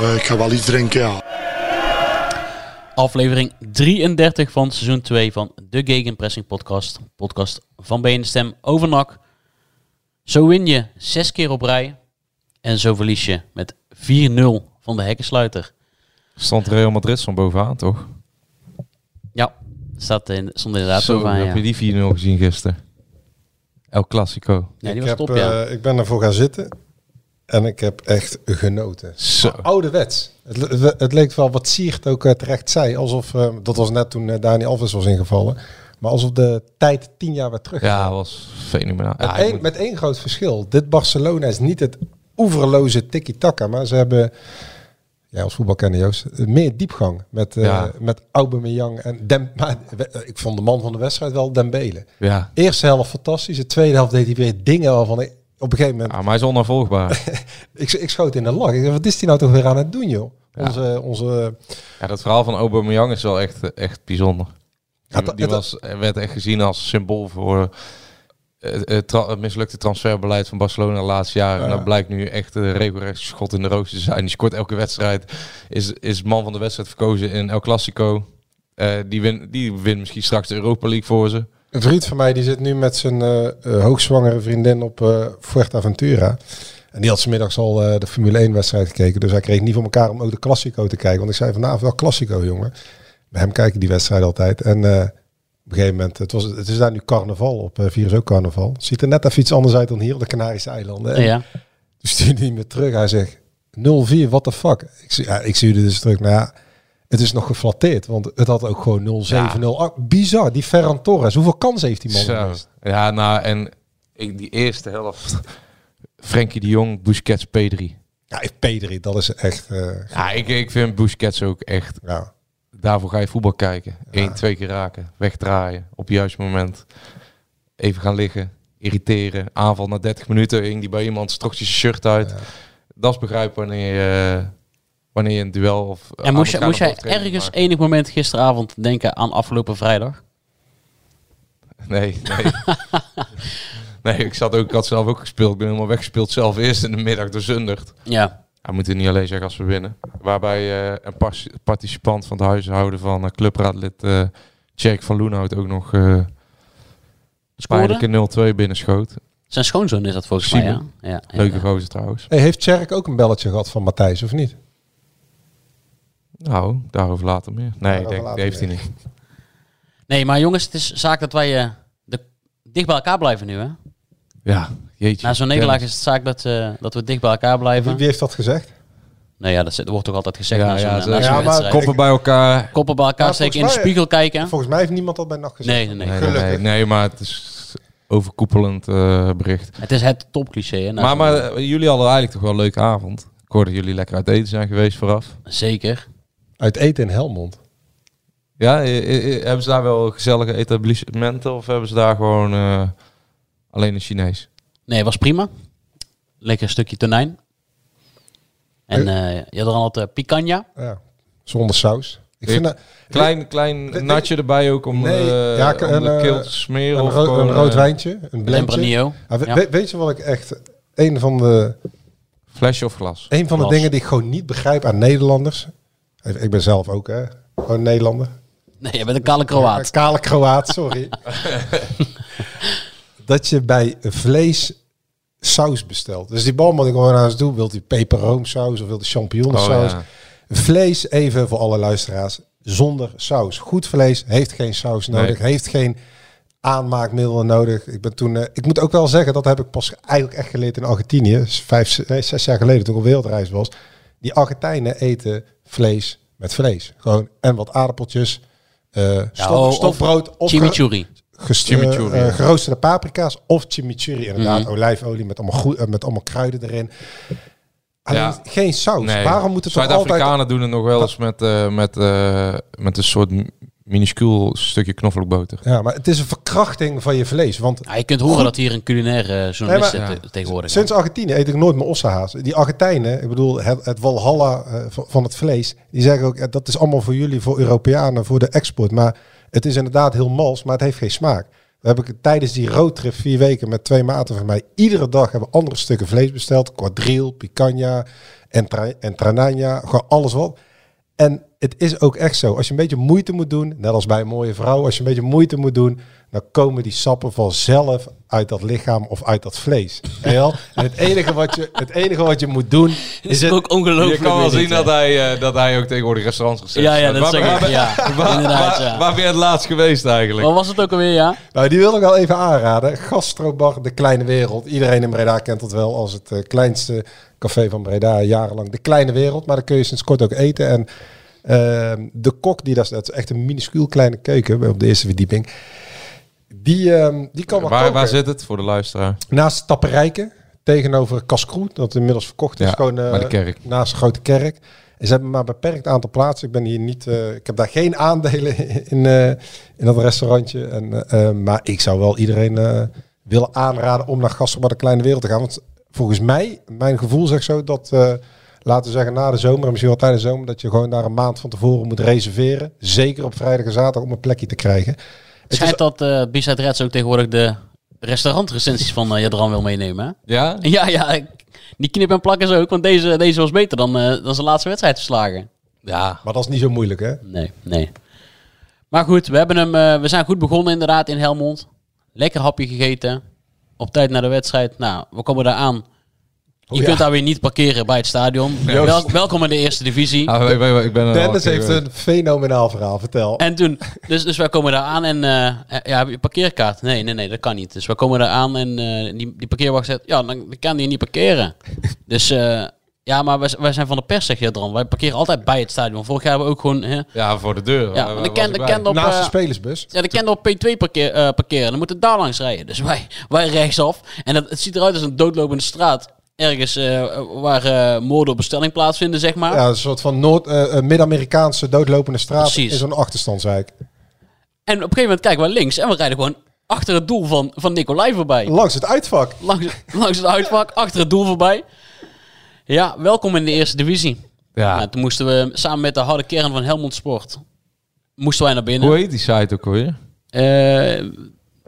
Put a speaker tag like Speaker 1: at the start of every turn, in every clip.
Speaker 1: Eh, ik ga wel iets drinken, ja.
Speaker 2: Aflevering 33 van seizoen 2 van de Gegenpressing podcast. Podcast van BN Stem over NAC. Zo win je zes keer op rij. En zo verlies je met 4-0 van de hekkensluiter.
Speaker 3: Stond Real Madrid van bovenaan, toch?
Speaker 2: Ja, staat in, stond inderdaad
Speaker 3: Zo,
Speaker 2: bovenaan,
Speaker 3: heb
Speaker 2: ja.
Speaker 3: je die 4-0 gezien gisteren? El Clasico.
Speaker 2: Ja, die
Speaker 4: ik,
Speaker 2: was
Speaker 4: heb,
Speaker 2: top, ja.
Speaker 4: eh, ik ben ervoor gaan zitten en ik heb echt genoten.
Speaker 3: Zo.
Speaker 4: Ouderwets. Het, het, het leek wel wat Siert ook eh, terecht zei. Alsof, eh, dat was net toen eh, Dani Alves was ingevallen. Maar alsof de tijd tien jaar weer terug
Speaker 3: Ja, was fenomenaal.
Speaker 4: Met,
Speaker 3: Ja,
Speaker 4: één,
Speaker 3: moet-
Speaker 4: met één groot verschil. Dit Barcelona is niet het oeverloze tiki-taka, maar ze hebben, ja, als voetbalkenner Joost, meer diepgang. Met,
Speaker 3: Ja.
Speaker 4: met Aubameyang en Dem maar, ik vond de man van de wedstrijd wel Dembele.
Speaker 3: ja.
Speaker 4: Eerste helft fantastisch, de tweede helft deed hij weer dingen waarvan ik op een gegeven moment,
Speaker 3: ja, maar hij is onafvolgbaar.
Speaker 4: ik, ik schoot in de lach. Ik dacht, wat is hij nou toch weer aan het doen, joh?
Speaker 3: Ja.
Speaker 4: Onze, onze,
Speaker 3: ja, dat verhaal van Aubameyang is wel echt, echt bijzonder. Die,
Speaker 4: Ja,
Speaker 3: die was, werd echt gezien als symbool voor eh, het, tra- mislukte transferbeleid van Barcelona de laatste jaren. En dat blijkt nu echt een regelrecht schot in de roos te zijn. Die scoort elke wedstrijd. Is, is man van de wedstrijd verkozen in El Clasico. Eh, die wint die win misschien straks de Europa League voor ze.
Speaker 4: Een vriend van mij die zit nu met zijn eh, eh, hoogzwangere vriendin op eh Fuerteventura. En die had smiddags al de Formule 1 wedstrijd gekeken. Dus hij kreeg niet voor elkaar om ook de Classico te kijken. Want ik zei vanavond wel Classico, jongen. Bij hem kijken die wedstrijd altijd. En eh, op een gegeven moment, het, was, het is daar nu carnaval op. eh virus ook carnaval. Ziet er net even iets anders uit dan hier op de Canarische eilanden. En
Speaker 2: ja.
Speaker 4: Toen stuurde hij me terug. Hij zegt 0-4, what the fuck? Ik, zie- ja, ik stuurde dus terug. Nou ja, het is nog geflatteerd. Want het had ook gewoon 0-7, 0-8. Bizar, die Ferran Torres. Hoeveel kansen heeft die man geweest?
Speaker 3: Ja, nou, en ik, die eerste helft. Frenkie de Jong, Busquets, P3.
Speaker 4: Ja, Pedri, dat is echt... eh,
Speaker 3: Ja, ik, ik vind Busquets ook echt...
Speaker 4: ja.
Speaker 3: Daarvoor ga je voetbal kijken. Eén, twee keer raken. Wegdraaien. Op het juiste moment. Even gaan liggen. Irriteren. Aanval na 30 minuten. Ging die bij iemand. Strok zijn shirt uit.
Speaker 4: Ja.
Speaker 3: Dat is begrijpen wanneer je... Wanneer je een duel of...
Speaker 2: En moest, je, moest jij ergens enig moment gisteravond denken aan afgelopen vrijdag?
Speaker 3: Nee, nee. nee, ik zat ook, ik had zelf ook gespeeld. Ik ben helemaal weggespeeld zelf eerst in de middag door Zundert.
Speaker 2: Ja.
Speaker 3: Hij moet het niet alleen zeggen als we winnen. Waarbij eh, een pas- participant van het huishouden van uh, clubraadlid eh Tjerk van Loenhout ook nog uh, een 0-2 binnenschoot.
Speaker 2: Zijn schoonzoon is dat volgens mij, ja.
Speaker 3: Simon.
Speaker 2: ja, ja,
Speaker 3: Leuke
Speaker 2: ja.
Speaker 3: gozer trouwens.
Speaker 4: Hey, heeft Tjerk ook een belletje gehad van Matthijs, of niet?
Speaker 3: Nou, daarover later meer. Nee, ik
Speaker 4: Daarover
Speaker 3: denk,
Speaker 4: later
Speaker 3: die heeft hij niet.
Speaker 2: Nee, maar jongens, het is zaak dat wij eh, de, dicht bij elkaar blijven nu, hè?
Speaker 3: Ja, jeetje.
Speaker 2: Na zo'n nederlaag is het zaak dat, eh, dat we dicht bij elkaar blijven.
Speaker 4: wie heeft dat gezegd?
Speaker 2: Nee, ja, dat, dat wordt toch altijd gezegd
Speaker 3: Ja,
Speaker 2: na zo'n
Speaker 3: ja,
Speaker 2: zo'n
Speaker 4: ja, maar
Speaker 2: wedstrijd.
Speaker 3: Koppen bij elkaar.
Speaker 2: Koppen bij elkaar steken, in de spiegel kijken.
Speaker 4: Volgens mij heeft niemand dat bij nacht gezegd.
Speaker 2: Nee, nee, nee.
Speaker 3: Nee, nee,
Speaker 4: Gelukkig.
Speaker 3: nee, nee, maar het is overkoepelend eh, bericht.
Speaker 2: Het is het topcliché, hè?
Speaker 3: Maar, maar eh, jullie hadden eigenlijk toch wel een leuke avond. Ik hoorde dat jullie lekker uit eten zijn geweest vooraf.
Speaker 2: Zeker.
Speaker 4: Uit eten in Helmond.
Speaker 3: Ja, eh, eh, eh, hebben ze daar wel gezellige etablissementen of hebben ze daar gewoon eh, alleen een Chinees?
Speaker 2: Nee, was prima. Lekker stukje tonijn. En eh je had er al wat eh, picanha.
Speaker 4: Ja, zonder saus. Ik vind dat,
Speaker 3: Klein, klein natje erbij ook om,
Speaker 4: Nee,
Speaker 3: eh,
Speaker 4: ja,
Speaker 3: om
Speaker 4: een,
Speaker 3: de
Speaker 4: eh,
Speaker 3: keel te smeren.
Speaker 4: een,
Speaker 3: of
Speaker 4: ro-
Speaker 3: gewoon,
Speaker 4: een rood
Speaker 3: eh,
Speaker 4: wijntje, een blendje. Ah, we-
Speaker 2: Ja.
Speaker 4: we- weet je wat ik echt... Een van de,
Speaker 3: Flesje of glas?
Speaker 4: een van de dingen die ik gewoon niet begrijp aan Nederlanders. Ik ben zelf ook, hè. Gewoon Nederlander.
Speaker 2: Nee, je bent een kale Kroaat.
Speaker 4: Een Kale Kroaat, sorry. dat je bij vlees saus bestelt. Dus die balman die gewoon aan ons doet, wilt hij peperroomsaus of wil hij champignonsaus?
Speaker 3: Oh, ja.
Speaker 4: Vlees, even voor alle luisteraars, zonder saus. Goed vlees heeft geen saus nodig, heeft geen aanmaakmiddelen nodig. Ik ben toen, eh, ik moet ook wel zeggen, dat heb ik pas eigenlijk echt geleerd in Argentinië, vijf, nee, zes jaar geleden toen ik op wereldreis was. Die Argentijnen eten vlees met vlees. Gewoon en wat aardappeltjes, eh stop,
Speaker 2: oh, of
Speaker 4: stokbrood of
Speaker 2: Chimichurri.
Speaker 3: Chimichurri,
Speaker 4: eh,
Speaker 3: ja.
Speaker 4: geroosterde paprika's of chimichurri inderdaad,
Speaker 2: Mhm.
Speaker 4: olijfolie met allemaal, goed, eh, met allemaal kruiden erin. Alleen
Speaker 3: Ja.
Speaker 4: geen saus.
Speaker 3: Nee.
Speaker 4: Waarom moet het toch altijd...
Speaker 3: Zuid-Afrikanen doen het nog wel eens met, eh, met, eh, met een soort minuscuul stukje knoflookboter.
Speaker 4: Ja, maar het is een verkrachting van je vlees. Want
Speaker 2: Ja, je kunt horen dat hier een culinaire eh, journalist
Speaker 4: Nee,
Speaker 3: maar-
Speaker 2: eh, tegenwoordig.
Speaker 4: sinds Argentinië eet ik nooit meer ossenhaas. Die Argentijnen, ik bedoel het, het Walhalla eh, van- het vlees, die zeggen ook, dat is allemaal voor jullie, voor Europeanen, voor de export. Maar het is inderdaad heel mals, maar het heeft geen smaak. We hebben tijdens die roadtrip vier weken met twee maten van mij, iedere dag hebben we andere stukken vlees besteld. Quadrille, picanha, entra, entranagna, gewoon alles wat. En het is ook echt zo. Als je een beetje moeite moet doen, net als bij een mooie vrouw, als je een beetje moeite moet doen, dan komen die sappen vanzelf uit dat lichaam of uit dat vlees. En het enige wat je, het enige wat je moet doen,
Speaker 2: is
Speaker 4: is
Speaker 2: het
Speaker 4: het,
Speaker 2: ook ongelooflijk.
Speaker 3: Je kan wel zien dat hij, eh, dat hij ook tegenwoordig restaurants gezet
Speaker 2: Ja, ja, dat
Speaker 3: waar,
Speaker 2: zeg
Speaker 3: waar,
Speaker 2: ik. Ja,
Speaker 3: waar,
Speaker 2: inderdaad,
Speaker 3: waar-
Speaker 2: ja.
Speaker 3: waar ben je het laatst geweest eigenlijk?
Speaker 2: Wat was het ook alweer, ja?
Speaker 4: nou die wil ik wel even aanraden. Gastrobar De Kleine Wereld. Iedereen in Breda kent het wel als het eh, kleinste café van Breda, jarenlang De Kleine Wereld. Maar daar kun je sinds kort ook eten. En de kok, die daar staat, het is echt een minuscuul kleine keuken op de eerste verdieping. Die, ehm, die kan
Speaker 3: waar,
Speaker 4: koken.
Speaker 3: waar zit het voor de luisteraar?
Speaker 4: Naast Tapperijken, tegenover Kaskroe, dat inmiddels verkocht is.
Speaker 3: Ja,
Speaker 4: gewoon, eh,
Speaker 3: bij de kerk.
Speaker 4: Naast de grote kerk. En ze hebben maar een beperkt aantal plaatsen. Ik ben hier niet, eh, ik heb daar geen aandelen in, eh, in dat restaurantje. En, maar ik zou wel iedereen willen aanraden om naar Gasten bij de Kleine Wereld te gaan. Want volgens mij, mijn gevoel zegt zo dat, laten we zeggen na de zomer, en misschien wel tijdens de zomer, dat je gewoon daar een maand van tevoren moet reserveren. Zeker op vrijdag en zaterdag om een plekje te krijgen.
Speaker 2: Het schijnt
Speaker 4: is,
Speaker 2: dat eh B-Side Reds ook tegenwoordig de restaurantrecensies van uh, Jadran wil meenemen. Hè?
Speaker 3: Ja?
Speaker 2: Ja, ja. Die knip en plakken ze ook, want deze, deze was beter dan, eh, dan zijn laatste wedstrijd verslagen.
Speaker 3: Ja.
Speaker 4: maar dat is niet zo moeilijk, hè?
Speaker 2: Nee, nee. Maar goed, we, hebben hem, eh, we zijn goed begonnen inderdaad in Helmond. Lekker hapje gegeten. Op tijd naar de wedstrijd. Nou, we komen daar aan. Je
Speaker 4: ja.
Speaker 2: kunt daar weer niet parkeren bij het stadion. Wel- welkom in de eerste divisie.
Speaker 3: Ah, ik, ben- ik ben al
Speaker 4: Dennis heeft een fenomenaal verhaal. Vertel.
Speaker 2: En toen, dus, dus wij komen daar aan en eh, ja, heb je parkeerkaart? Nee, nee, nee, dat kan niet. Dus wij komen daar aan en eh, die, die parkeerwacht zegt, ja, dan, dan kan die niet parkeren. dus eh, ja, maar wij, wij zijn van de pers, zeg je dan. Wij parkeren altijd bij het stadion. Vorig jaar hebben we ook gewoon, hè,
Speaker 3: Ja, voor de deur.
Speaker 2: ja, de ken, de op,
Speaker 4: Naast de
Speaker 2: eh,
Speaker 4: spelersbus.
Speaker 2: ja, de kende op P2 parkeer, eh, parkeren. Dan moeten daar langs rijden. Dus wij, wij rechtsaf. En het, het ziet eruit als een doodlopende straat. Ergens eh, waar eh, moorden op bestelling plaatsvinden, zeg maar.
Speaker 4: Ja, een soort van Noord, eh, Mid-Amerikaanse doodlopende straat
Speaker 2: Precies.
Speaker 4: in zo'n achterstandswijk.
Speaker 2: En op een gegeven moment kijken we links en we rijden gewoon achter het doel van, van Nicolai voorbij.
Speaker 4: Langs het uitvak.
Speaker 2: Langs, langs het uitvak, achter het doel voorbij. Ja, welkom in de eerste divisie.
Speaker 3: Ja.
Speaker 2: Nou, toen moesten we samen met de harde kern van Helmond Sport... moesten wij naar binnen.
Speaker 3: Hoe heet die site ook alweer?
Speaker 2: Eh,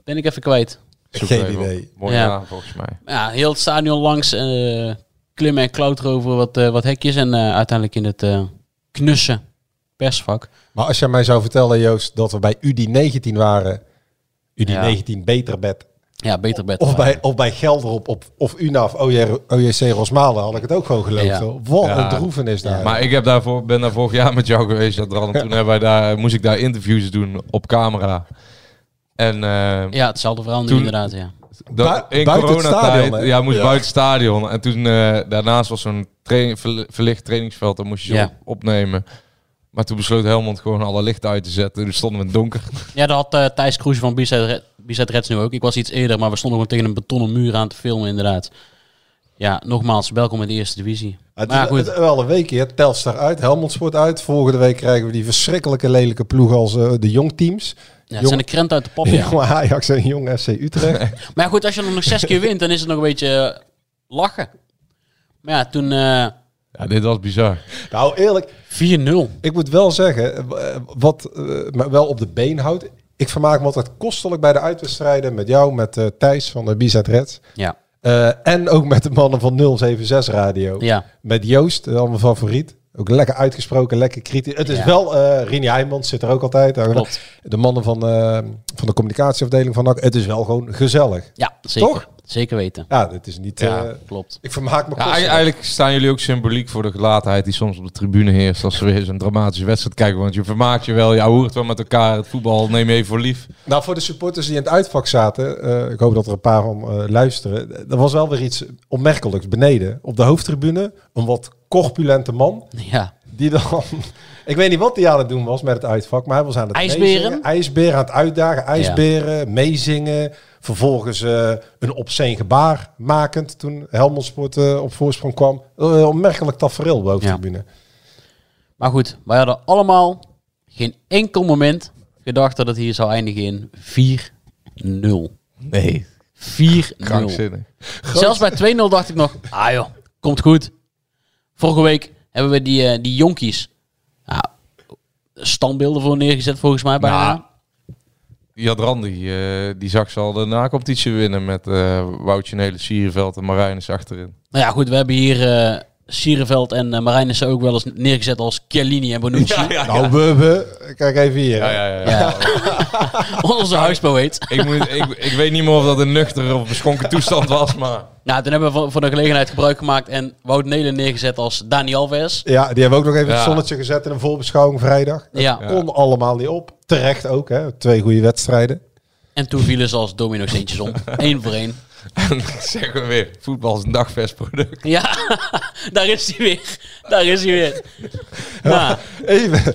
Speaker 2: ben ik even kwijt.
Speaker 4: Geen idee.
Speaker 3: Mooie
Speaker 2: Ja.
Speaker 3: naam volgens mij.
Speaker 2: Ja, heel het stadion langs. eh, klimmen en klauteren over wat, eh, wat hekjes. En eh, uiteindelijk in het eh knusse persvak.
Speaker 4: Maar als jij mij zou vertellen, Joost, dat we bij UD19 waren, UD19 beter bed,
Speaker 2: Ja, beter bed.
Speaker 4: of bij, of bij Gelderop op, of UNAF, OJC Rosmalen, had ik het ook gewoon geloofd.
Speaker 2: Ja.
Speaker 4: hoor. Wat
Speaker 3: Ja.
Speaker 4: een droevenis daar.
Speaker 3: Maar ik heb daarvoor, ben daar vorig jaar met jou geweest. En toen hebben wij daar, moest ik daar interviews doen op camera. En eh,
Speaker 2: Ja, hetzelfde
Speaker 3: Toen-
Speaker 2: inderdaad, ja.
Speaker 3: in
Speaker 4: buiten het
Speaker 3: coronatijd,
Speaker 4: stadion, hè?
Speaker 3: ja, moest
Speaker 4: Ja.
Speaker 3: buiten het stadion. En toen eh, daarnaast was zo'n training, ver- verlicht trainingsveld. Dan moest je
Speaker 2: Ja.
Speaker 3: op- opnemen. Maar toen besloot Helmond gewoon alle lichten uit te zetten. Dus stonden we in het donker.
Speaker 2: Ja, dat had eh, Thijs Kroes van Red- B-Side Reds nu ook. Ik was iets eerder, maar we stonden gewoon tegen een betonnen muur aan te filmen inderdaad. Ja, nogmaals, welkom in de eerste divisie.
Speaker 4: het
Speaker 2: maar
Speaker 4: is
Speaker 2: goed,
Speaker 4: het wel een week hier. Telstar uit, Helmond Sport uit. Volgende week krijgen we die verschrikkelijke lelijke ploeg als de jongteams.
Speaker 2: Ja, het zijn de krenten uit de pop. Ja.
Speaker 4: Jong Ajax en Jong FC Utrecht.
Speaker 2: Maar ja, goed, als je dan nog zes keer wint, dan is het nog een beetje eh, lachen. Maar ja, toen eh,
Speaker 3: Ja, dit was bizar.
Speaker 4: nou, eerlijk,
Speaker 2: 4-0.
Speaker 4: Ik moet wel zeggen, eh, wat eh, me wel op de been houdt. Ik vermaak me altijd kostelijk bij de uitwedstrijden met jou, met eh, Thijs van de Bizet Reds.
Speaker 2: Ja,
Speaker 4: Eh, en ook met de mannen van 076 Radio.
Speaker 2: ja.
Speaker 4: Met Joost, al mijn favoriet. Ook lekker uitgesproken, lekker kritisch. Het is
Speaker 2: Ja.
Speaker 4: wel, eh Rini Heijmans zit er ook altijd.
Speaker 2: Klopt.
Speaker 4: De mannen van, eh, van de communicatieafdeling van NAC. Het is wel gewoon gezellig.
Speaker 2: Ja, zeker.
Speaker 4: Toch?
Speaker 2: zeker weten.
Speaker 4: Ja, dit is niet...
Speaker 3: Ja,
Speaker 4: eh,
Speaker 2: Klopt.
Speaker 4: ik vermaak me
Speaker 3: Ja, eigenlijk staan jullie ook symboliek voor de gelatenheid die soms op de tribune heerst als we weer zo'n dramatische wedstrijd kijken. Want je vermaakt je wel, je hoort wel met elkaar. Het voetbal neem je even voor lief.
Speaker 4: Nou, voor de supporters die in het uitvak zaten, eh, ik hoop dat er een paar van eh, luisteren. Er was wel weer iets opmerkelijks beneden. Op de hoofdtribune, een wat corpulente man.
Speaker 2: Ja.
Speaker 4: Die dan, ik weet niet wat hij aan het doen was met het uitvak, maar hij was aan het
Speaker 2: IJsberen?
Speaker 4: IJsberen aan het uitdagen, ijsberen, meezingen. Vervolgens eh, een obscene gebaar makend toen Helmond Sport eh, op voorsprong kwam. Uh, opmerkelijk tafereel op de hoofdtribune.
Speaker 2: Maar goed, wij hadden allemaal geen enkel moment gedacht dat het hier zou eindigen in 4-0.
Speaker 3: Nee,
Speaker 2: 4-0.
Speaker 3: krankzinnig.
Speaker 2: Zelfs bij 2-0 dacht ik nog, ah joh, komt goed. Vorige week hebben we die, eh, die jonkies nou, standbeelden voor neergezet volgens mij bijna.
Speaker 3: Nou, Jad Randy, eh, die zag ze al de na-competitie winnen met eh Woutje Nelen, Sierenveld en Marijnus achterin.
Speaker 2: Nou ja, goed, we hebben hier eh Sierenveld en uh, Marijnissen ook wel eens neergezet als Chiellini en Bonucci.
Speaker 4: Nou, we, we, kijk even hier.
Speaker 3: Ja,
Speaker 4: hè.
Speaker 3: ja, ja.
Speaker 2: Ja. Onze huispoëet.
Speaker 3: Ik, moet, ik, ik weet niet meer of dat een nuchter of beschonken toestand was, maar...
Speaker 2: Nou, toen hebben we van- de gelegenheid gebruik gemaakt en Wout Nelen neergezet als Dani Alves.
Speaker 4: Ja, die hebben we ook nog even
Speaker 3: Ja.
Speaker 4: het zonnetje gezet in een voorbeschouwing vrijdag. Dat
Speaker 2: Ja.
Speaker 4: kon allemaal niet op. Terecht ook, hè. Twee goede wedstrijden.
Speaker 2: En toen vielen ze als domino steentjes om. Eén voor één.
Speaker 3: En zeggen we weer, voetbal is een dagvers product.
Speaker 2: Ja, daar is hij weer. Daar is hij weer. Nou,
Speaker 4: Even 4-0,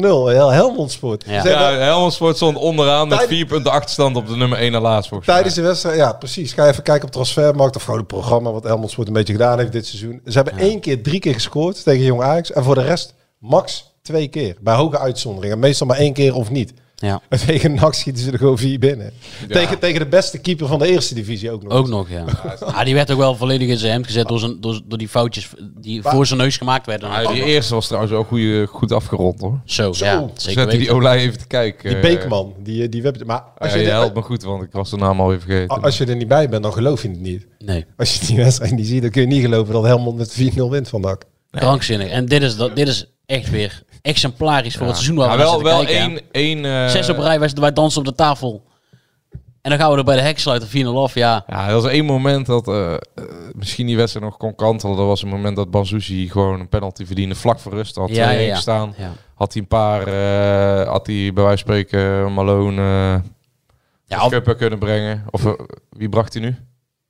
Speaker 4: heel Helmond Sport.
Speaker 2: Ja.
Speaker 3: Ja, Helmond Sport stond onderaan met
Speaker 4: Tijd-
Speaker 3: vier punten achterstand op de nummer 1 na laatst volgens
Speaker 4: Tijdens de wedstrijd, ja precies. Ga even kijken op transfermarkt of gewoon het programma wat Helmond Sport een beetje gedaan heeft dit seizoen. Ze hebben één keer, drie keer gescoord tegen Jong Ajax. En voor de rest max twee keer. Bij hoge uitzonderingen. Meestal maar één keer of niet.
Speaker 2: Ja,
Speaker 4: En tegen NAC schieten ze er gewoon vier binnen. Tegen, tegen de beste keeper van de eerste divisie ook nog.
Speaker 2: ook nog, ja. Ah, die werd ook wel volledig in zijn hemd gezet door, zijn, door, door die foutjes die voor zijn neus gemaakt werden.
Speaker 3: Ja, die eerste was trouwens ook goeie, goed afgerond hoor.
Speaker 2: Zo,
Speaker 4: Zo.
Speaker 2: ja,
Speaker 3: Zeker Zette die. Olij even te kijken.
Speaker 4: Die Beekman, die, die web. Maar als je,
Speaker 3: je
Speaker 4: er-
Speaker 3: helpt me goed, want ik was de naam alweer vergeten.
Speaker 4: als je er niet bij bent, dan geloof je het niet.
Speaker 2: Nee,
Speaker 4: Als je die wedstrijd niet ziet, dan kun je niet geloven dat Helmond met 4-0 wint van NAC.
Speaker 2: krankzinnig. En dit is, dat, dit is echt weer exemplarisch voor het seizoen waar we
Speaker 3: wel, wel
Speaker 2: kijken.
Speaker 3: één... één eh,
Speaker 2: Zes op rij, wij, wij dansen op de tafel. En dan gaan we er bij de heksluiter 4-0 af. Ja,
Speaker 3: Ja, er was één moment dat eh, eh, misschien die wedstrijd nog kon kantelen. Dat was een moment dat Banzuzi gewoon een penalty verdiende vlak voor rust. Had
Speaker 2: Ja,
Speaker 3: twee
Speaker 2: ja, ja.
Speaker 3: gestaan.
Speaker 2: ja.
Speaker 3: Had hij een paar, eh, had hij bij wijze van spreken Malone uh,
Speaker 2: Ja, of-
Speaker 3: kunnen brengen. Of wie bracht hij nu?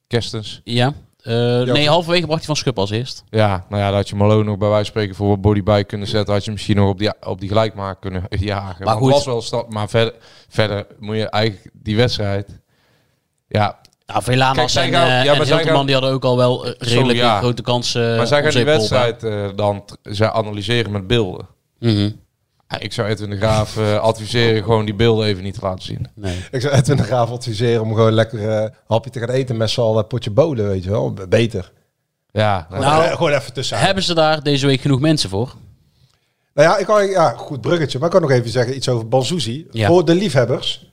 Speaker 3: Kerstens.
Speaker 2: ja. Eh, nee, halverwege bracht hij van Schupp als eerst.
Speaker 3: Ja, nou ja, dat had je Malone nog bij wijze van spreken voor wat body bij kunnen zetten. Had je misschien nog op die, op die gelijkmaak kunnen jagen.
Speaker 2: Maar goed.
Speaker 3: het was wel stap. Maar verder, verder moet je eigenlijk die wedstrijd... Ja,
Speaker 2: Nou, Velanas
Speaker 3: zij
Speaker 2: en,
Speaker 3: gaan-
Speaker 2: eh
Speaker 3: ja, maar
Speaker 2: en Hilterman
Speaker 3: gaan-
Speaker 2: die hadden ook al wel eh, redelijk
Speaker 3: ja.
Speaker 2: grote kansen.
Speaker 3: maar zij gaan die wedstrijd eh, dan zij analyseren met beelden.
Speaker 2: Mhm.
Speaker 3: Ik zou Edwin de Graaf eh, adviseren gewoon die beelden even niet te laten zien.
Speaker 2: Nee.
Speaker 4: Ik zou Edwin de Graaf adviseren om gewoon lekker eh, een hapje te gaan eten met z'n allen potje bolen, weet je wel. Beter.
Speaker 3: Ja, nou,
Speaker 4: gewoon even tussen.
Speaker 2: Hebben ze daar deze week genoeg mensen voor?
Speaker 4: Nou ja, ik kan, ja, goed bruggetje. Maar ik kan nog even zeggen iets over Banzuzi.
Speaker 2: Ja.
Speaker 4: Voor de liefhebbers.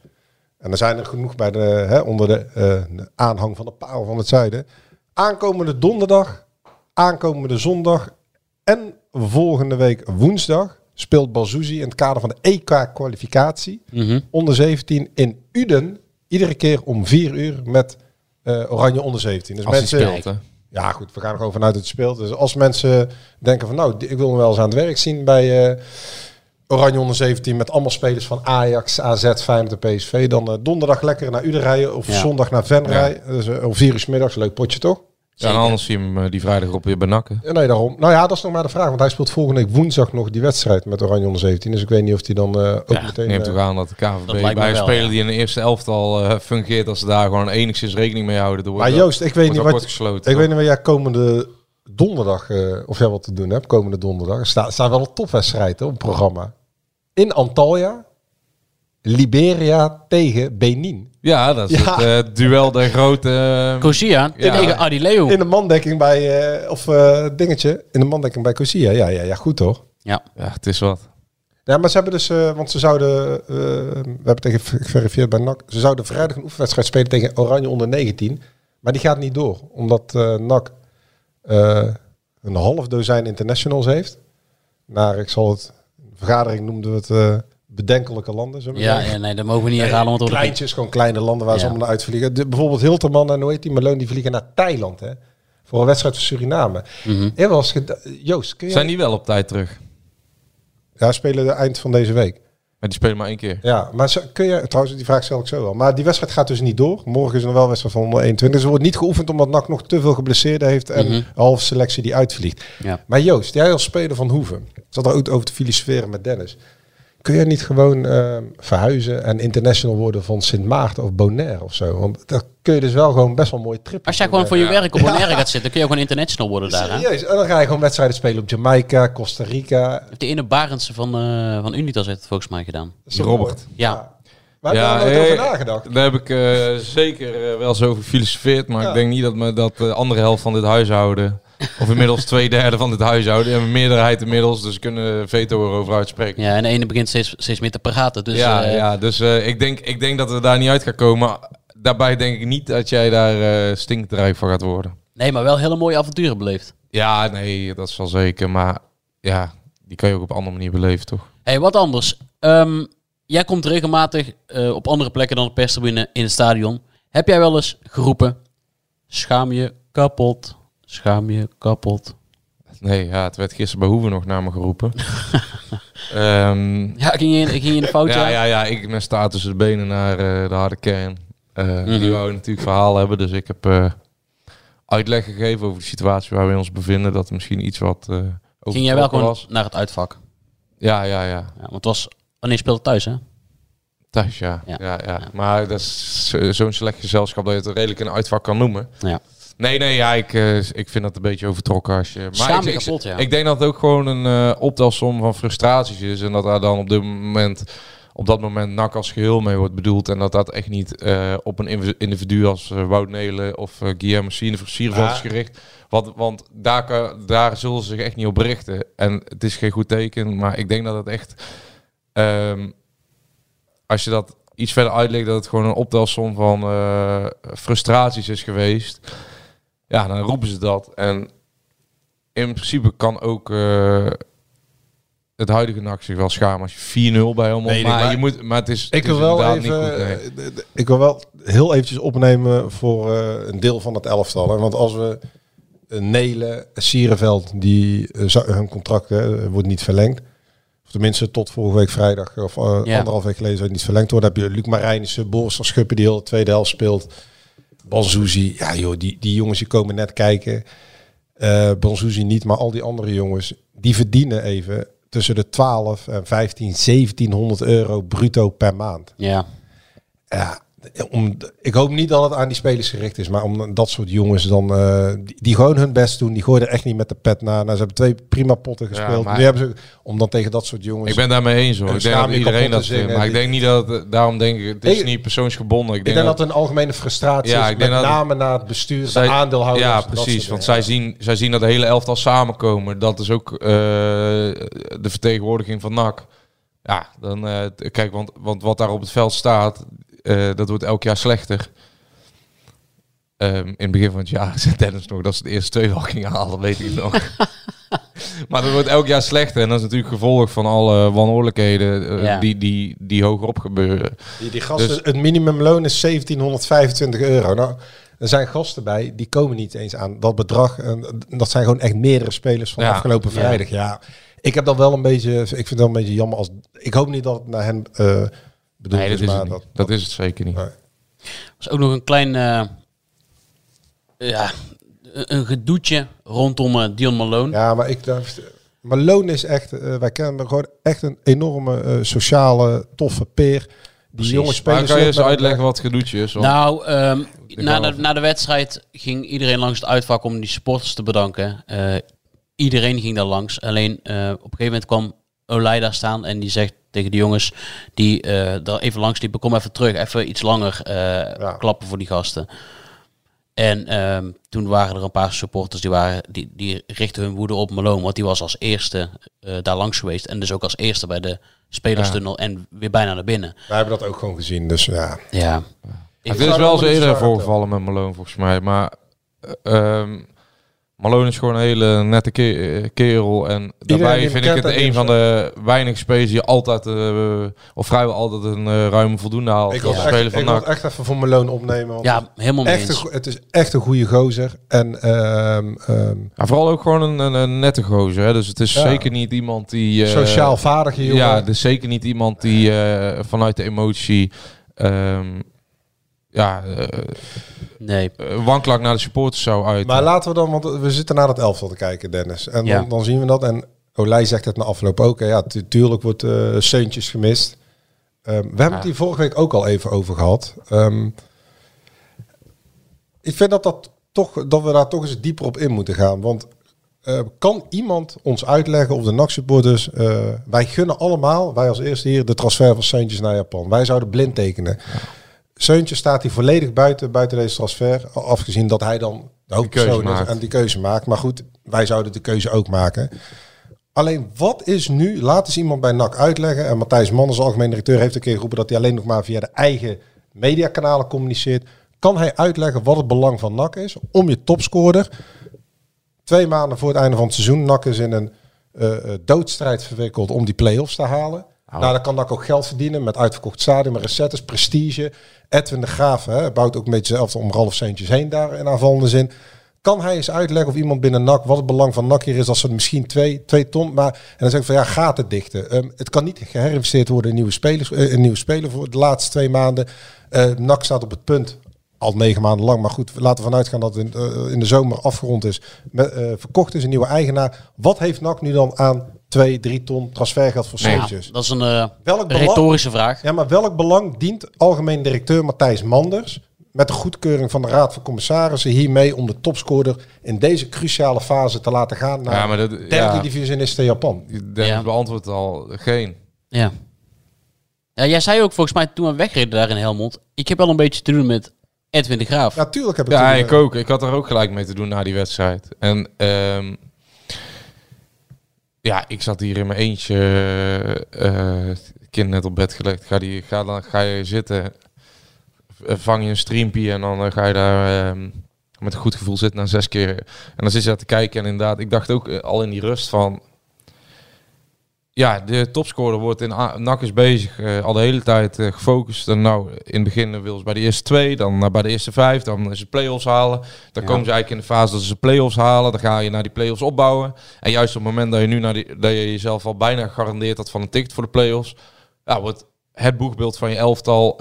Speaker 4: En er zijn er genoeg bij de, hè, onder de, eh, de aanhang van de paal van het zuiden. Aankomende donderdag, aankomende zondag en volgende week woensdag speelt Banzuzi in het kader van de EK-kwalificatie
Speaker 2: Mhm.
Speaker 4: onder 17 in Uden. Iedere keer om 4 uur met eh, Oranje onder 17. Dus
Speaker 3: als hij
Speaker 4: mensen,
Speaker 3: speelt, hè.
Speaker 4: ja, goed, we gaan er gewoon vanuit dat het speelt. Dus als mensen denken van, nou, ik wil me wel eens aan het werk zien bij eh, Oranje onder 17 met allemaal spelers van Ajax, AZ, Feyenoord en PSV, dan eh, donderdag lekker naar Uden rijden of
Speaker 2: Ja.
Speaker 4: zondag naar Ven rijden. Dus om vier uur middags, leuk potje toch?
Speaker 3: Ja, en anders zie je hem eh, die vrijdag op weer benakken.
Speaker 4: Ja, nee, daarom. Nou ja, dat is nog maar de vraag, want hij speelt volgende week woensdag nog die wedstrijd met Oranje onder 17. Dus ik weet niet of hij dan eh, ook
Speaker 3: Ja,
Speaker 4: meteen...
Speaker 3: neem
Speaker 4: eh,
Speaker 3: toch aan dat de KVB
Speaker 2: Dat
Speaker 3: bij een speler
Speaker 2: ja.
Speaker 3: die in de eerste elftal eh fungeert, als ze daar gewoon enigszins rekening mee houden.
Speaker 4: Maar
Speaker 3: dat-
Speaker 4: Joost, ik weet niet wat...
Speaker 3: gesloten.
Speaker 4: Ik weet niet waar jij komende donderdag, eh, of jij wat te doen hebt, komende donderdag. Er staat, staat wel een topwedstrijd hè, op het programma. In Antalya, Liberia tegen Benin.
Speaker 3: Ja, dat is
Speaker 4: Ja.
Speaker 3: het eh, duel der grote... eh,
Speaker 2: Kosia
Speaker 3: Ja.
Speaker 2: tegen Adi Leo.
Speaker 4: In de mandekking bij, eh, of eh, dingetje, in de mandekking bij Cosia. Ja, ja, ja, goed toch?
Speaker 2: Ja.
Speaker 3: ja, het is wat.
Speaker 4: Ja, maar ze hebben dus, eh, want ze zouden, eh, we hebben tegen geverifieerd bij NAC, ze zouden vrijdag een oefenwedstrijd spelen tegen Oranje onder 19. Maar die gaat niet door, omdat eh NAC eh, een half dozijn internationals heeft. Naar, ik zal het, vergadering noemden we het eh bedenkelijke landen. Zullen we
Speaker 2: Ja, nee, dat mogen we niet herhalen. Want
Speaker 4: Kleintjes, gewoon kleine landen waar ze allemaal naar uitvliegen. De, bijvoorbeeld Hilterman en hoe heet die Malone, die vliegen naar Thailand, hè? Voor een wedstrijd van Suriname. Er was Joost, kun je...
Speaker 3: Zijn die wel op tijd terug?
Speaker 4: Ja, spelen de eind van deze week.
Speaker 3: Maar die spelen maar één keer.
Speaker 4: Ja, maar zo- kun je... Trouwens, die vraag stel ik zo wel. Maar die wedstrijd gaat dus niet door. Morgen is er nog wel een wedstrijd van 121. Dus er wordt niet geoefend omdat NAC nog te veel geblesseerden heeft en
Speaker 2: Mhm.
Speaker 4: halve selectie die uitvliegt.
Speaker 2: Ja.
Speaker 4: Maar Joost, jij als speler van Hoeven, ik zat er ook over te filosoferen met Dennis. Kun je niet gewoon eh, verhuizen en international worden van Sint Maarten of Bonaire of zo? Want daar kun je dus wel gewoon best wel mooi trip.
Speaker 2: Als jij gewoon voor je werk op Bonaire gaat zitten, kun je ook gewoon international worden daar.
Speaker 4: Serieus, en dan ga je gewoon wedstrijden spelen op Jamaica, Costa Rica.
Speaker 2: Heeft De ene Barendse van, eh van Unitas heeft het volgens mij gedaan.
Speaker 4: Dat
Speaker 3: Robert.
Speaker 4: mooi?
Speaker 2: Ja.
Speaker 4: Maar heb je daar nooit
Speaker 3: eh,
Speaker 4: over nagedacht?
Speaker 3: Daar heb ik eh, zeker wel zo over gefilosofeerd. Maar
Speaker 4: Ja.
Speaker 3: ik denk niet dat me dat de andere helft van dit huishouden... of inmiddels twee derde van dit huishouden... en een meerderheid inmiddels, dus kunnen veto erover uitspreken.
Speaker 2: ja, en de ene begint steeds, steeds meer te praten. Dus,
Speaker 3: ja,
Speaker 2: eh,
Speaker 3: ja, dus eh, ik, denk, ik denk dat we daar niet uit gaan komen. Daarbij denk ik niet dat jij daar eh stinkdrijf van gaat worden.
Speaker 2: Nee, maar wel hele mooie avonturen beleefd.
Speaker 3: Ja, nee, dat is wel zeker. Maar ja, die kan je ook op een andere manier beleven, toch?
Speaker 2: hey, wat anders. Ehm, jij komt regelmatig op andere plekken dan de perstribune in het stadion. Heb jij wel eens geroepen, schaam je kapot, schaam je kapot.
Speaker 3: Nee, ja, het werd gisteren bij Hoeven nog naar me geroepen. Ehm,
Speaker 2: Ja, ging je, in- ging je in de fout?
Speaker 3: ja, ja, ja, ik ben sta tussen de benen naar eh, de harde kern. Eh,
Speaker 2: Mhm.
Speaker 3: Die wou natuurlijk verhaal hebben, dus ik heb eh, uitleg gegeven over de situatie waar we ons bevinden. Dat er misschien iets wat uh,
Speaker 2: Ging jij wel gewoon naar het uitvak?
Speaker 3: Ja, ja, ja.
Speaker 2: ja want het was... Wanneer speelde het thuis, hè?
Speaker 3: Thuis, ja.
Speaker 2: Ja.
Speaker 3: Ja. Ja, Maar dat is zo- zo'n slecht gezelschap dat je het redelijk een uitvak kan noemen.
Speaker 2: Ja.
Speaker 3: Nee, nee, ja, ik, eh, ik vind dat een beetje overtrokken als je... Maar
Speaker 2: Schaam
Speaker 3: ik, ik,
Speaker 2: kapot, ja.
Speaker 3: ik denk dat het ook gewoon een eh, optelsom van frustraties is. En dat daar dan op dit moment, op dat moment NAC als geheel mee wordt bedoeld. En dat dat echt niet eh, op een individu als eh, Wout Nelen of uh, Guillermo Sierveld is
Speaker 4: Ja.
Speaker 3: gericht. Want, want daar, kan- daar zullen ze zich echt niet op berichten. En het is geen goed teken, maar ik denk dat het echt... ehm, als je dat iets verder uitlegt, dat het gewoon een optelsom van eh, frustraties is geweest. Ja, dan roepen ze dat. En in principe kan ook eh, het huidige NAC zich wel schamen als je 4-0 bij hem
Speaker 4: ik,
Speaker 3: maar,
Speaker 4: maar
Speaker 3: je moet, maar het is,
Speaker 4: Ik
Speaker 3: het is
Speaker 4: wil wel
Speaker 3: inderdaad
Speaker 4: even,
Speaker 3: niet goed. nee.
Speaker 4: eh, ik wil wel heel eventjes opnemen voor eh, een deel van het elftal. Hè. Want als we uh, Nelen, Sierenveld, die hun contract hè, wordt niet verlengd. Of tenminste tot volgende week vrijdag of uh,
Speaker 2: Ja.
Speaker 4: anderhalf week geleden zou het niet verlengd worden. Dan heb je Luc Marijnissen, Boris van Schuppen die heel de tweede helft speelt. Banzuzi, ja joh, die, die jongens die komen net kijken. Banzuzi niet, maar al die andere jongens, die verdienen even tussen de 12 en 15, 1700 euro bruto per maand.
Speaker 2: Ja.
Speaker 4: Ja, om, ik hoop niet dat het aan die spelers gericht is, maar om dat soort jongens dan, eh, die, die gewoon hun best doen, die gooien er echt niet met de pet na. Nou, ze hebben twee prima potten gespeeld. nu hebben ze, om dan tegen dat soort jongens...
Speaker 3: Ik ben daarmee eens hoor. Ik denk dat iedereen dat
Speaker 4: zingen.
Speaker 3: Maar ik denk niet dat daarom denk ik, het is
Speaker 4: Ik-
Speaker 3: niet persoonsgebonden. Ik
Speaker 4: ik
Speaker 3: denk,
Speaker 4: denk dat het een algemene frustratie
Speaker 3: Ja,
Speaker 4: is,
Speaker 3: ik denk
Speaker 4: met
Speaker 3: dat-
Speaker 4: name naar het bestuur,
Speaker 3: Zij-
Speaker 4: de aandeelhouders.
Speaker 3: Ja,
Speaker 4: dat
Speaker 3: precies. Want zij zien, zij zien dat de hele elftal samenkomen. Dat is ook eh, de vertegenwoordiging van NAC. Ja, dan eh, kijk, want, want wat daar op het veld staat, eh, dat wordt elk jaar slechter. Ehm, in het begin van het jaar zei Dennis nog dat ze de eerste twee wel gingen halen, weet ik nog. maar dat wordt elk jaar slechter. En dat is natuurlijk gevolg van alle wanhoorlijkheden eh,
Speaker 2: Ja.
Speaker 3: die, die, die hogerop gebeuren.
Speaker 4: Die, die gasten,
Speaker 3: Dus-
Speaker 4: het minimumloon is 1725 euro. Nou, er zijn gasten bij, die komen niet eens aan dat bedrag. En dat zijn gewoon echt meerdere spelers van
Speaker 3: Ja.
Speaker 4: afgelopen vrijdag. Ja, ik heb dat wel een beetje, ik vind het wel een beetje jammer als, ik hoop niet dat het naar hen eh bedoeld
Speaker 3: Nee, dat
Speaker 4: is,
Speaker 3: is,
Speaker 4: maar
Speaker 3: het niet.
Speaker 4: dat,
Speaker 3: dat is het zeker niet.
Speaker 4: Nee.
Speaker 2: was ook nog een klein... eh, ja, een gedoetje rondom eh, Dion Malone.
Speaker 4: Ja, maar ik dacht, Malone is echt, eh, wij kennen hem gewoon echt een enorme eh, sociale, toffe peer. Die jonge
Speaker 3: Maar
Speaker 4: spelers...
Speaker 3: kan je eens uitleggen wat gedoetje is? Want-
Speaker 2: Nou, ehm, na, de, na de wedstrijd ging iedereen langs het uitvak om die supporters te bedanken. Eh, iedereen ging daar langs. Alleen eh, op een gegeven moment kwam Olij daar staan en die zegt tegen de jongens die eh daar even langs liepen, kom even terug, even iets langer eh, klappen voor die gasten. En ehm, toen waren er een paar supporters die, waren, die, die richtten hun woede op Malone, want die was als eerste eh, daar langs geweest. En dus ook als eerste bij de spelerstunnel en weer bijna naar binnen.
Speaker 4: Wij hebben dat ook gewoon gezien, dus ja.
Speaker 2: Ja.
Speaker 3: Het
Speaker 4: zou
Speaker 3: is wel
Speaker 4: niet
Speaker 3: eerder voorgevallen met Malone volgens mij. Maar eh, ehm, Malone is gewoon een hele nette ke- eh, kerel. En daarbij vind ik het een van de weinige spelers die altijd, eh, of vrijwel altijd een eh, ruime voldoende haalt.
Speaker 4: Ik
Speaker 3: als
Speaker 4: wil
Speaker 3: speler
Speaker 4: echt,
Speaker 3: van
Speaker 4: ik wil
Speaker 3: NAC.
Speaker 4: het echt even voor mijn loon opnemen. Want
Speaker 2: Ja, helemaal mee
Speaker 4: echt een, het is echt een goede gozer. En ehm, ehm,
Speaker 3: Ja, vooral ook gewoon een, een, een nette gozer. Hè? Dus het is
Speaker 4: Ja.
Speaker 3: zeker niet iemand die... eh,
Speaker 4: sociaal vaardige jongen.
Speaker 3: Ja, dus zeker niet iemand die eh, vanuit de emotie... ehm, ja, eh,
Speaker 2: Nee.
Speaker 3: eh, wankelak naar de supporters zou uit.
Speaker 4: Maar laten we dan, want we zitten naar het elftal te kijken, Dennis. En
Speaker 2: Ja.
Speaker 4: dan, dan zien we dat. En Olij zegt het na afloop ook. hè, Ja, tu- tuurlijk wordt eh Seuntjes gemist. Ehm, we hebben het hier vorige week ook al even over gehad. Ehm, ik vind dat, dat, toch, dat we daar toch eens dieper op in moeten gaan. Want eh, kan iemand ons uitleggen of de NAC-supporters... eh, wij gunnen allemaal, wij als eerste hier, de transfer van Seuntjes naar Japan. Wij zouden blind tekenen. Seuntje staat hier volledig buiten, buiten deze transfer. Afgezien dat hij dan de hoofdpersoon
Speaker 3: keuze
Speaker 4: is
Speaker 3: maakt.
Speaker 4: en die keuze maakt. Maar goed, wij zouden de keuze ook maken. Alleen wat is nu, laat eens iemand bij NAC uitleggen. En Matthijs Man als algemeen directeur heeft een keer geroepen dat hij alleen nog maar via de eigen mediakanalen communiceert. Kan hij uitleggen wat het belang van NAC is om je topscorer twee maanden voor het einde van het seizoen. NAC is in een eh, doodstrijd verwikkeld om die play-offs te halen. Nou, dan kan NAC ook geld verdienen met uitverkocht stadion, met recettes, prestige. Edwin de Graaf hè, bouwt ook een beetje zelf om Ralf Seentjes heen daar in aanvallende zin. Kan hij eens uitleggen of iemand binnen NAC, wat het belang van NAC hier is, als ze misschien twee, twee ton, maar en dan zeg ik van ja, gaat het dichten. Ehm, het kan niet geherinvesteerd worden in nieuwe spelers, eh, in nieuwe spelers voor de laatste twee maanden. Eh NAC staat op het punt, al negen maanden lang, maar goed, laten we vanuit gaan dat het in, eh, in de zomer afgerond is, met, verkocht is, een nieuwe eigenaar. Wat heeft NAC nu dan aan twee, drie ton transfergeld voor
Speaker 2: Ja,
Speaker 4: Seentjes?
Speaker 2: dat is een eh,
Speaker 4: Welk belang-
Speaker 2: retorische vraag.
Speaker 4: Ja, maar welk belang dient algemeen directeur Matthijs Manders met de goedkeuring van de Raad van Commissarissen hiermee om de topscorer in deze cruciale fase te laten gaan naar
Speaker 3: Ja, maar dat-
Speaker 4: derde
Speaker 3: ja.
Speaker 4: divisionist in Japan?
Speaker 3: Dennis
Speaker 2: Ja.
Speaker 3: beantwoordt al geen.
Speaker 2: Ja. ja. Jij zei ook volgens mij toen we wegreden daar in Helmond. Ik heb wel een beetje te doen met Edwin de Graaf.
Speaker 4: Natuurlijk heb ik
Speaker 3: Ja,
Speaker 4: toen,
Speaker 3: ik ook. Ik had er ook gelijk mee te doen na die wedstrijd. En ehm, ja, ik zat hier in mijn eentje, eh kind net op bed gelegd. Ga, die, ga, dan, ga je zitten, v- vang je een streampje en dan eh, ga je daar ehm, met een goed gevoel zitten na zes keer. En dan zit je daar te kijken en inderdaad, ik dacht ook eh, al in die rust van... Ja, de topscorer wordt in NAC is bezig, eh, al de hele tijd eh, gefocust. En nou, in het begin wil ze bij de eerste twee, dan eh, bij de eerste vijf, dan is het play-offs halen. Dan komen ze eigenlijk in de fase dat ze play-offs halen. Dan ga je naar die play-offs opbouwen. En juist op het moment dat je nu naar die, dat je jezelf al bijna gegarandeerd had van een ticket voor de play-offs, ja, wordt het boegbeeld van je elftal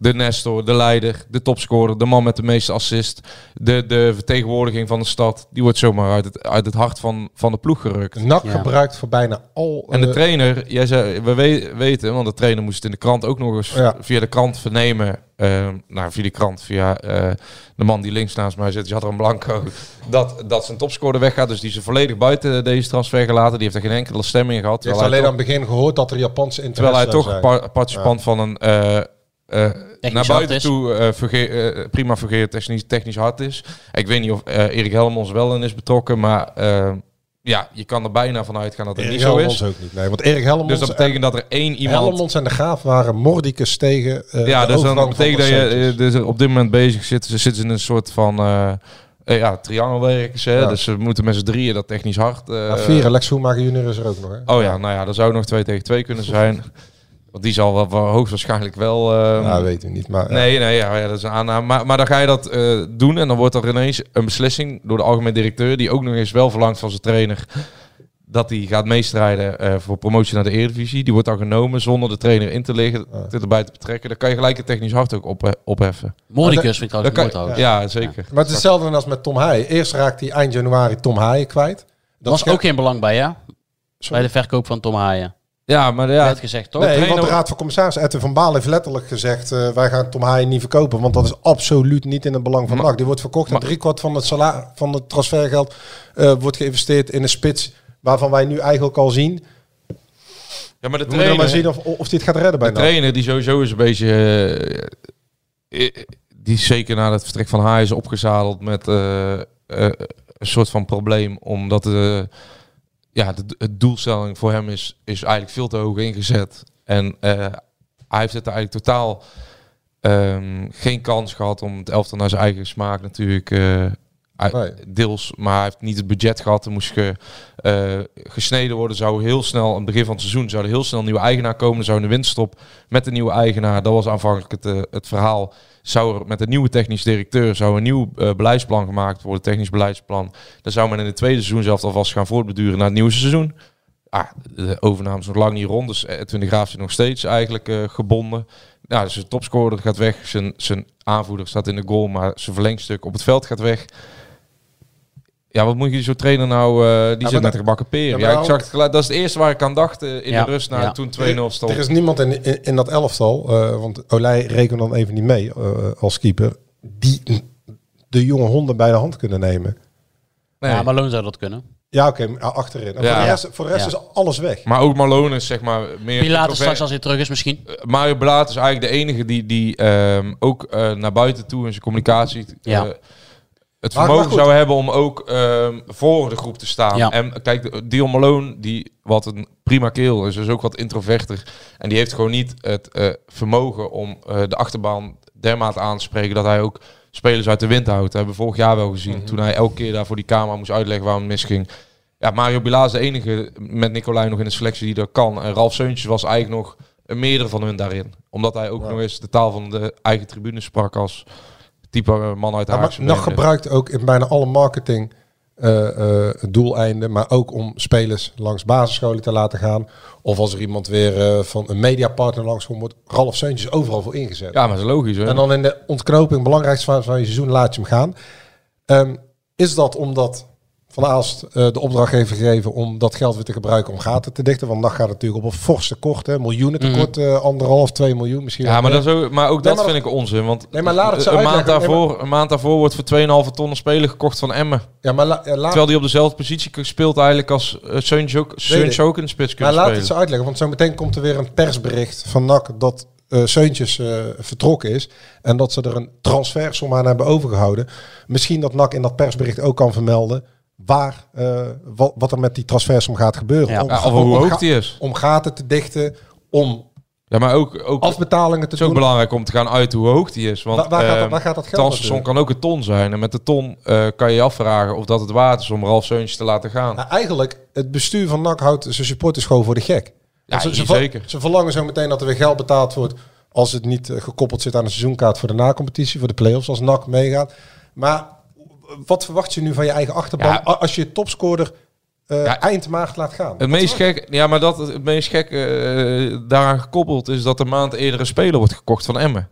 Speaker 3: de Nestor, de leider, de topscorer, de man met de meeste assist, de, de vertegenwoordiging van de stad, die wordt zomaar uit het, uit het hart van, van de ploeg gerukt.
Speaker 4: NAC
Speaker 2: Ja.
Speaker 4: gebruikt voor bijna al...
Speaker 3: En de
Speaker 4: eh,
Speaker 3: trainer, jij zei, we we- weten, want de trainer moest het in de krant ook nog eens
Speaker 4: Ja.
Speaker 3: via de krant vernemen. eh, nou, via de krant, via eh, de man die links naast mij zit, Jadran Blanco, dat, dat zijn topscorer weggaat. Dus die is volledig buiten deze transfer gelaten. Die heeft er geen enkele stem in gehad.
Speaker 4: je heeft alleen
Speaker 3: toch-
Speaker 4: aan het begin gehoord dat er Japanse interesse
Speaker 3: Terwijl hij toch par- participant van een eh, eh, naar
Speaker 2: hard
Speaker 3: buiten
Speaker 2: is.
Speaker 3: toe eh, eh, prima fungerend technisch, technisch hard is. Ik weet niet of eh, Erik Helmons wel in is betrokken, maar ja, je kan er bijna van uitgaan dat het
Speaker 4: Erik
Speaker 3: niet zo
Speaker 4: Helmons
Speaker 3: is.
Speaker 4: ook niet. Nee, want Erik Helmons,
Speaker 3: Dus dat betekent dat er één iemand...
Speaker 4: Helmons en de Graaf waren mordicus tegen eh
Speaker 3: ja,
Speaker 4: de
Speaker 3: dus dan betekent dat je dus er op dit moment bezig zit. Ze zitten in een soort van ja, triangelwerk. Hè?
Speaker 4: Ja.
Speaker 3: Dus ze moeten met z'n drieën dat technisch hard. eh,
Speaker 4: Ja, vier, Lex Schoenmaker junior is er ook nog. Hè?
Speaker 3: Oh ja, nou ja, dat zou nog twee tegen twee kunnen zijn. Want die zal wel, wel hoogstwaarschijnlijk wel. eh,
Speaker 4: Ja, weet u niet. Maar, ja.
Speaker 3: Nee, nee, ja, ja, dat is een aanname. Maar, maar dan ga je dat eh, doen en dan wordt er ineens een beslissing door de algemeen directeur, die ook nog eens wel verlangt van zijn trainer, dat hij gaat meestrijden eh, voor promotie naar de Eredivisie. Die wordt dan genomen zonder de trainer in te liggen, dit erbij te betrekken. Dan kan je gelijk het technisch hard ook op, opheffen.
Speaker 2: Mordicus vind ik trouwens
Speaker 3: kan,
Speaker 2: mooi trouwens.
Speaker 3: ja, zeker.
Speaker 4: Maar het is hetzelfde als met Tom Haaien. Eerst raakt hij eind januari Tom Haaien kwijt.
Speaker 2: Dat was ook geen belang bij, ja? Bij de verkoop van Tom Haaien.
Speaker 3: Ja, maar ja,
Speaker 2: Werd gezegd, toch?
Speaker 4: Nee,
Speaker 3: trainer-
Speaker 4: want de Raad van Commissarissen, Edwin van Baal heeft letterlijk gezegd... eh, wij gaan Tom Haaien niet verkopen, want dat is absoluut niet in het belang van
Speaker 3: Maar-
Speaker 4: NAC. Die wordt verkocht en driekwart van het, sala van het transfergeld eh, wordt geïnvesteerd in een spits... waarvan wij nu eigenlijk al zien...
Speaker 3: ja, maar de
Speaker 4: We moeten nog maar
Speaker 3: trainer,
Speaker 4: zien of, of dit gaat redden bij
Speaker 3: de
Speaker 4: NAC.
Speaker 3: trainer die sowieso is een beetje... eh, die is zeker na het vertrek van Haai is opgezadeld met een soort van probleem. Omdat de, ja, de, het doelstelling voor hem is, is eigenlijk veel te hoog ingezet. En eh, hij heeft het eigenlijk totaal ehm, geen kans gehad om het elftal naar zijn eigen smaak natuurlijk
Speaker 4: Nee.
Speaker 3: Deels, maar hij heeft niet het budget gehad. Er moest ge, eh, gesneden worden. Zou heel snel, aan het begin van het seizoen, zou er heel snel een nieuwe eigenaar komen. Er zou een winststop met een nieuwe eigenaar. Dat was aanvankelijk het, het verhaal. Zou er met een nieuwe technisch directeur zou een nieuw eh, beleidsplan gemaakt worden, technisch beleidsplan. Dan zou men in het tweede seizoen zelf alvast gaan voortbeduren naar het nieuwe seizoen. Ah, de overname is nog lang niet rond, dus Edwin de Graaf zit nog steeds eigenlijk eh, gebonden. Ja, dus zijn topscorer gaat weg, zijn, zijn aanvoerder staat in de goal, maar zijn verlengstuk op het veld gaat weg. Ja, wat moet je zo'n trainer nou, eh, die
Speaker 4: maar
Speaker 3: zit met gebakken peren.
Speaker 4: Ja,
Speaker 3: Ja, ik zag het gelijk, dat is het eerste waar ik aan dacht eh, in
Speaker 2: Ja,
Speaker 3: de rust, na
Speaker 2: ja.
Speaker 3: toen 2-0 stond.
Speaker 4: Er is niemand in, in, in dat elftal, eh, want Olij rekent dan even niet mee eh, als keeper, die de jonge honden bij de hand kunnen nemen.
Speaker 3: Nee.
Speaker 2: Ja, Malone zou dat kunnen.
Speaker 4: Ja, oké, maar achterin. En
Speaker 3: Ja.
Speaker 4: Voor de rest, voor de rest
Speaker 2: Ja.
Speaker 4: is alles weg.
Speaker 3: Maar ook Malone is zeg maar meer...
Speaker 2: Pilatus straks als hij terug is misschien.
Speaker 3: Mario Belaat is eigenlijk de enige die, die ehm, ook eh, naar buiten toe in zijn communicatie
Speaker 2: Ja.
Speaker 3: Het
Speaker 4: Maar-
Speaker 3: vermogen zou hebben om ook ehm, voor de groep te staan.
Speaker 2: Ja.
Speaker 3: En kijk, de- Dion Malone, die wat een prima keel is, is ook wat introverter. En die heeft gewoon niet het eh, vermogen om eh, de achterban dermate aan te spreken dat hij ook spelers uit de wind houdt. Dat hebben we vorig jaar wel gezien.
Speaker 4: Mhm.
Speaker 3: Toen hij elke keer daar voor die camera moest uitleggen waarom het misging. Ja, Mario Bilaat is de enige met Nicolai nog in de selectie die dat kan. En Ralf Seuntjes was eigenlijk nog een meerdere van hun daarin. Omdat hij ook
Speaker 4: Ja.
Speaker 3: nog eens de taal van de eigen tribune sprak als type eh, man uit de
Speaker 4: Ja, nog gebruikt ook in bijna alle marketing eh, eh, doeleinden, maar ook om spelers langs basisscholen te laten gaan. Of als er iemand weer van een mediapartner langs komt, wordt Ralf Seuntjes overal voor ingezet.
Speaker 3: Ja, maar dat is logisch. Hè?
Speaker 4: En dan in de ontknoping, belangrijkste fase van je seizoen, laat je hem gaan. Ehm, is dat omdat Van Aalst eh, de opdracht heeft gegeven om dat geld weer te gebruiken om gaten te dichten? Want dan gaat het natuurlijk op een forse tekort, hè, miljoenen tekort, eh, anderhalf, twee miljoen misschien.
Speaker 3: Mhm. Ja, maar, dat is ook, maar ook
Speaker 4: Nee,
Speaker 3: dat
Speaker 4: maar
Speaker 3: vind ik onzin. Want
Speaker 4: Nee, maar laat het zo
Speaker 3: een, maand.
Speaker 4: Nee,
Speaker 3: daarvoor, een maand daarvoor wordt voor 2,5 ton een speler gekocht van Emmen.
Speaker 4: ja, maar la- ja, laat,
Speaker 3: Terwijl die op dezelfde positie speelt eigenlijk als uh, Seuntje ook, Seuntje ook in de spits
Speaker 4: maar laat
Speaker 3: spelen.
Speaker 4: het zo uitleggen, want zo meteen komt er weer een persbericht van NAC dat eh Seuntjes eh, vertrokken is en dat ze er een transfersom aan hebben overgehouden. Misschien dat NAC in dat persbericht ook kan vermelden waar, eh, wat, wat er met die transfersom gaat gebeuren.
Speaker 2: Ja.
Speaker 4: Om,
Speaker 3: Ja, of
Speaker 4: om-
Speaker 3: hoe
Speaker 4: om
Speaker 3: hoog die is.
Speaker 4: om gaten te dichten, om
Speaker 3: Ja, maar ook, ook
Speaker 4: afbetalingen te
Speaker 3: het is ook
Speaker 4: doen.
Speaker 3: belangrijk om te gaan uit hoe hoog die is. Want
Speaker 4: Waar, waar, gaat, dat-
Speaker 3: ehm,
Speaker 4: waar gaat dat geld
Speaker 3: kan ook een ton zijn. En met de ton eh, kan je je afvragen of dat het waard is om Ralf Seuntje te laten gaan.
Speaker 4: Nou, eigenlijk, het bestuur van NAC houdt zijn supporters gewoon voor de gek.
Speaker 3: Ja,
Speaker 4: ze,
Speaker 3: zeker.
Speaker 4: ze verlangen zo meteen dat er weer geld betaald wordt als het niet eh, gekoppeld zit aan een seizoenkaart voor de nacompetitie, voor de play-offs, als NAC meegaat. Maar wat verwacht je nu van je eigen achterban
Speaker 3: Ja.
Speaker 4: als je topscorer
Speaker 3: Ja.
Speaker 4: eind maart laat gaan?
Speaker 3: Het meest gek, ja, maar dat het meest gek eh, daaraan gekoppeld is dat een maand eerder een speler wordt gekocht van Emmen.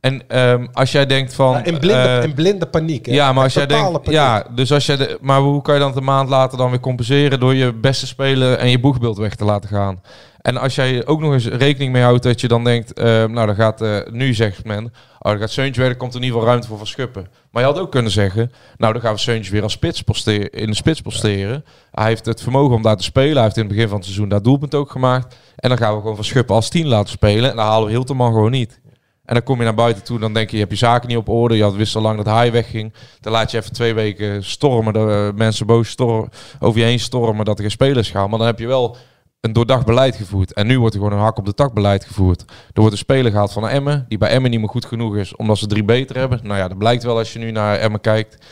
Speaker 3: En ehm, als jij denkt van.
Speaker 4: Ja, in, blinde,
Speaker 3: eh,
Speaker 4: in blinde paniek. Hè?
Speaker 3: ja, maar als jij denkt,
Speaker 4: paniek.
Speaker 3: ja, dus als jij, de, maar hoe kan je dan een maand later dan weer compenseren door je beste speler en je boegbeeld weg te laten gaan? En als jij ook nog eens rekening mee houdt dat je dan denkt, eh, nou dan gaat eh, nu zegt men, oh dan gaat Seuntje weg, er komt in ieder geval ruimte voor Van Schuppen. Maar je had ook kunnen zeggen, nou dan gaan we Seuntje weer als spits posteren, in de spits posteren. Hij heeft het vermogen om daar te spelen, hij heeft in het begin van het seizoen daar doelpunt ook gemaakt. En dan gaan we gewoon Van Schuppen als 10 laten spelen en dan halen we Hilterman gewoon niet. En dan kom je naar buiten toe, dan denk je, je hebt je zaken niet op orde. Je had wist al lang dat hij wegging. Dan laat je even twee weken stormen, de eh, mensen boos stormen, over je heen stormen dat er geen spelers gaan. Maar dan heb je wel een doordacht beleid gevoerd. En nu wordt er gewoon een hak op de tak beleid gevoerd. Er wordt een speler gehaald van Emmen, die bij Emmen niet meer goed genoeg is, omdat ze drie beter hebben. Nou ja, dat blijkt wel als je nu naar Emmen kijkt.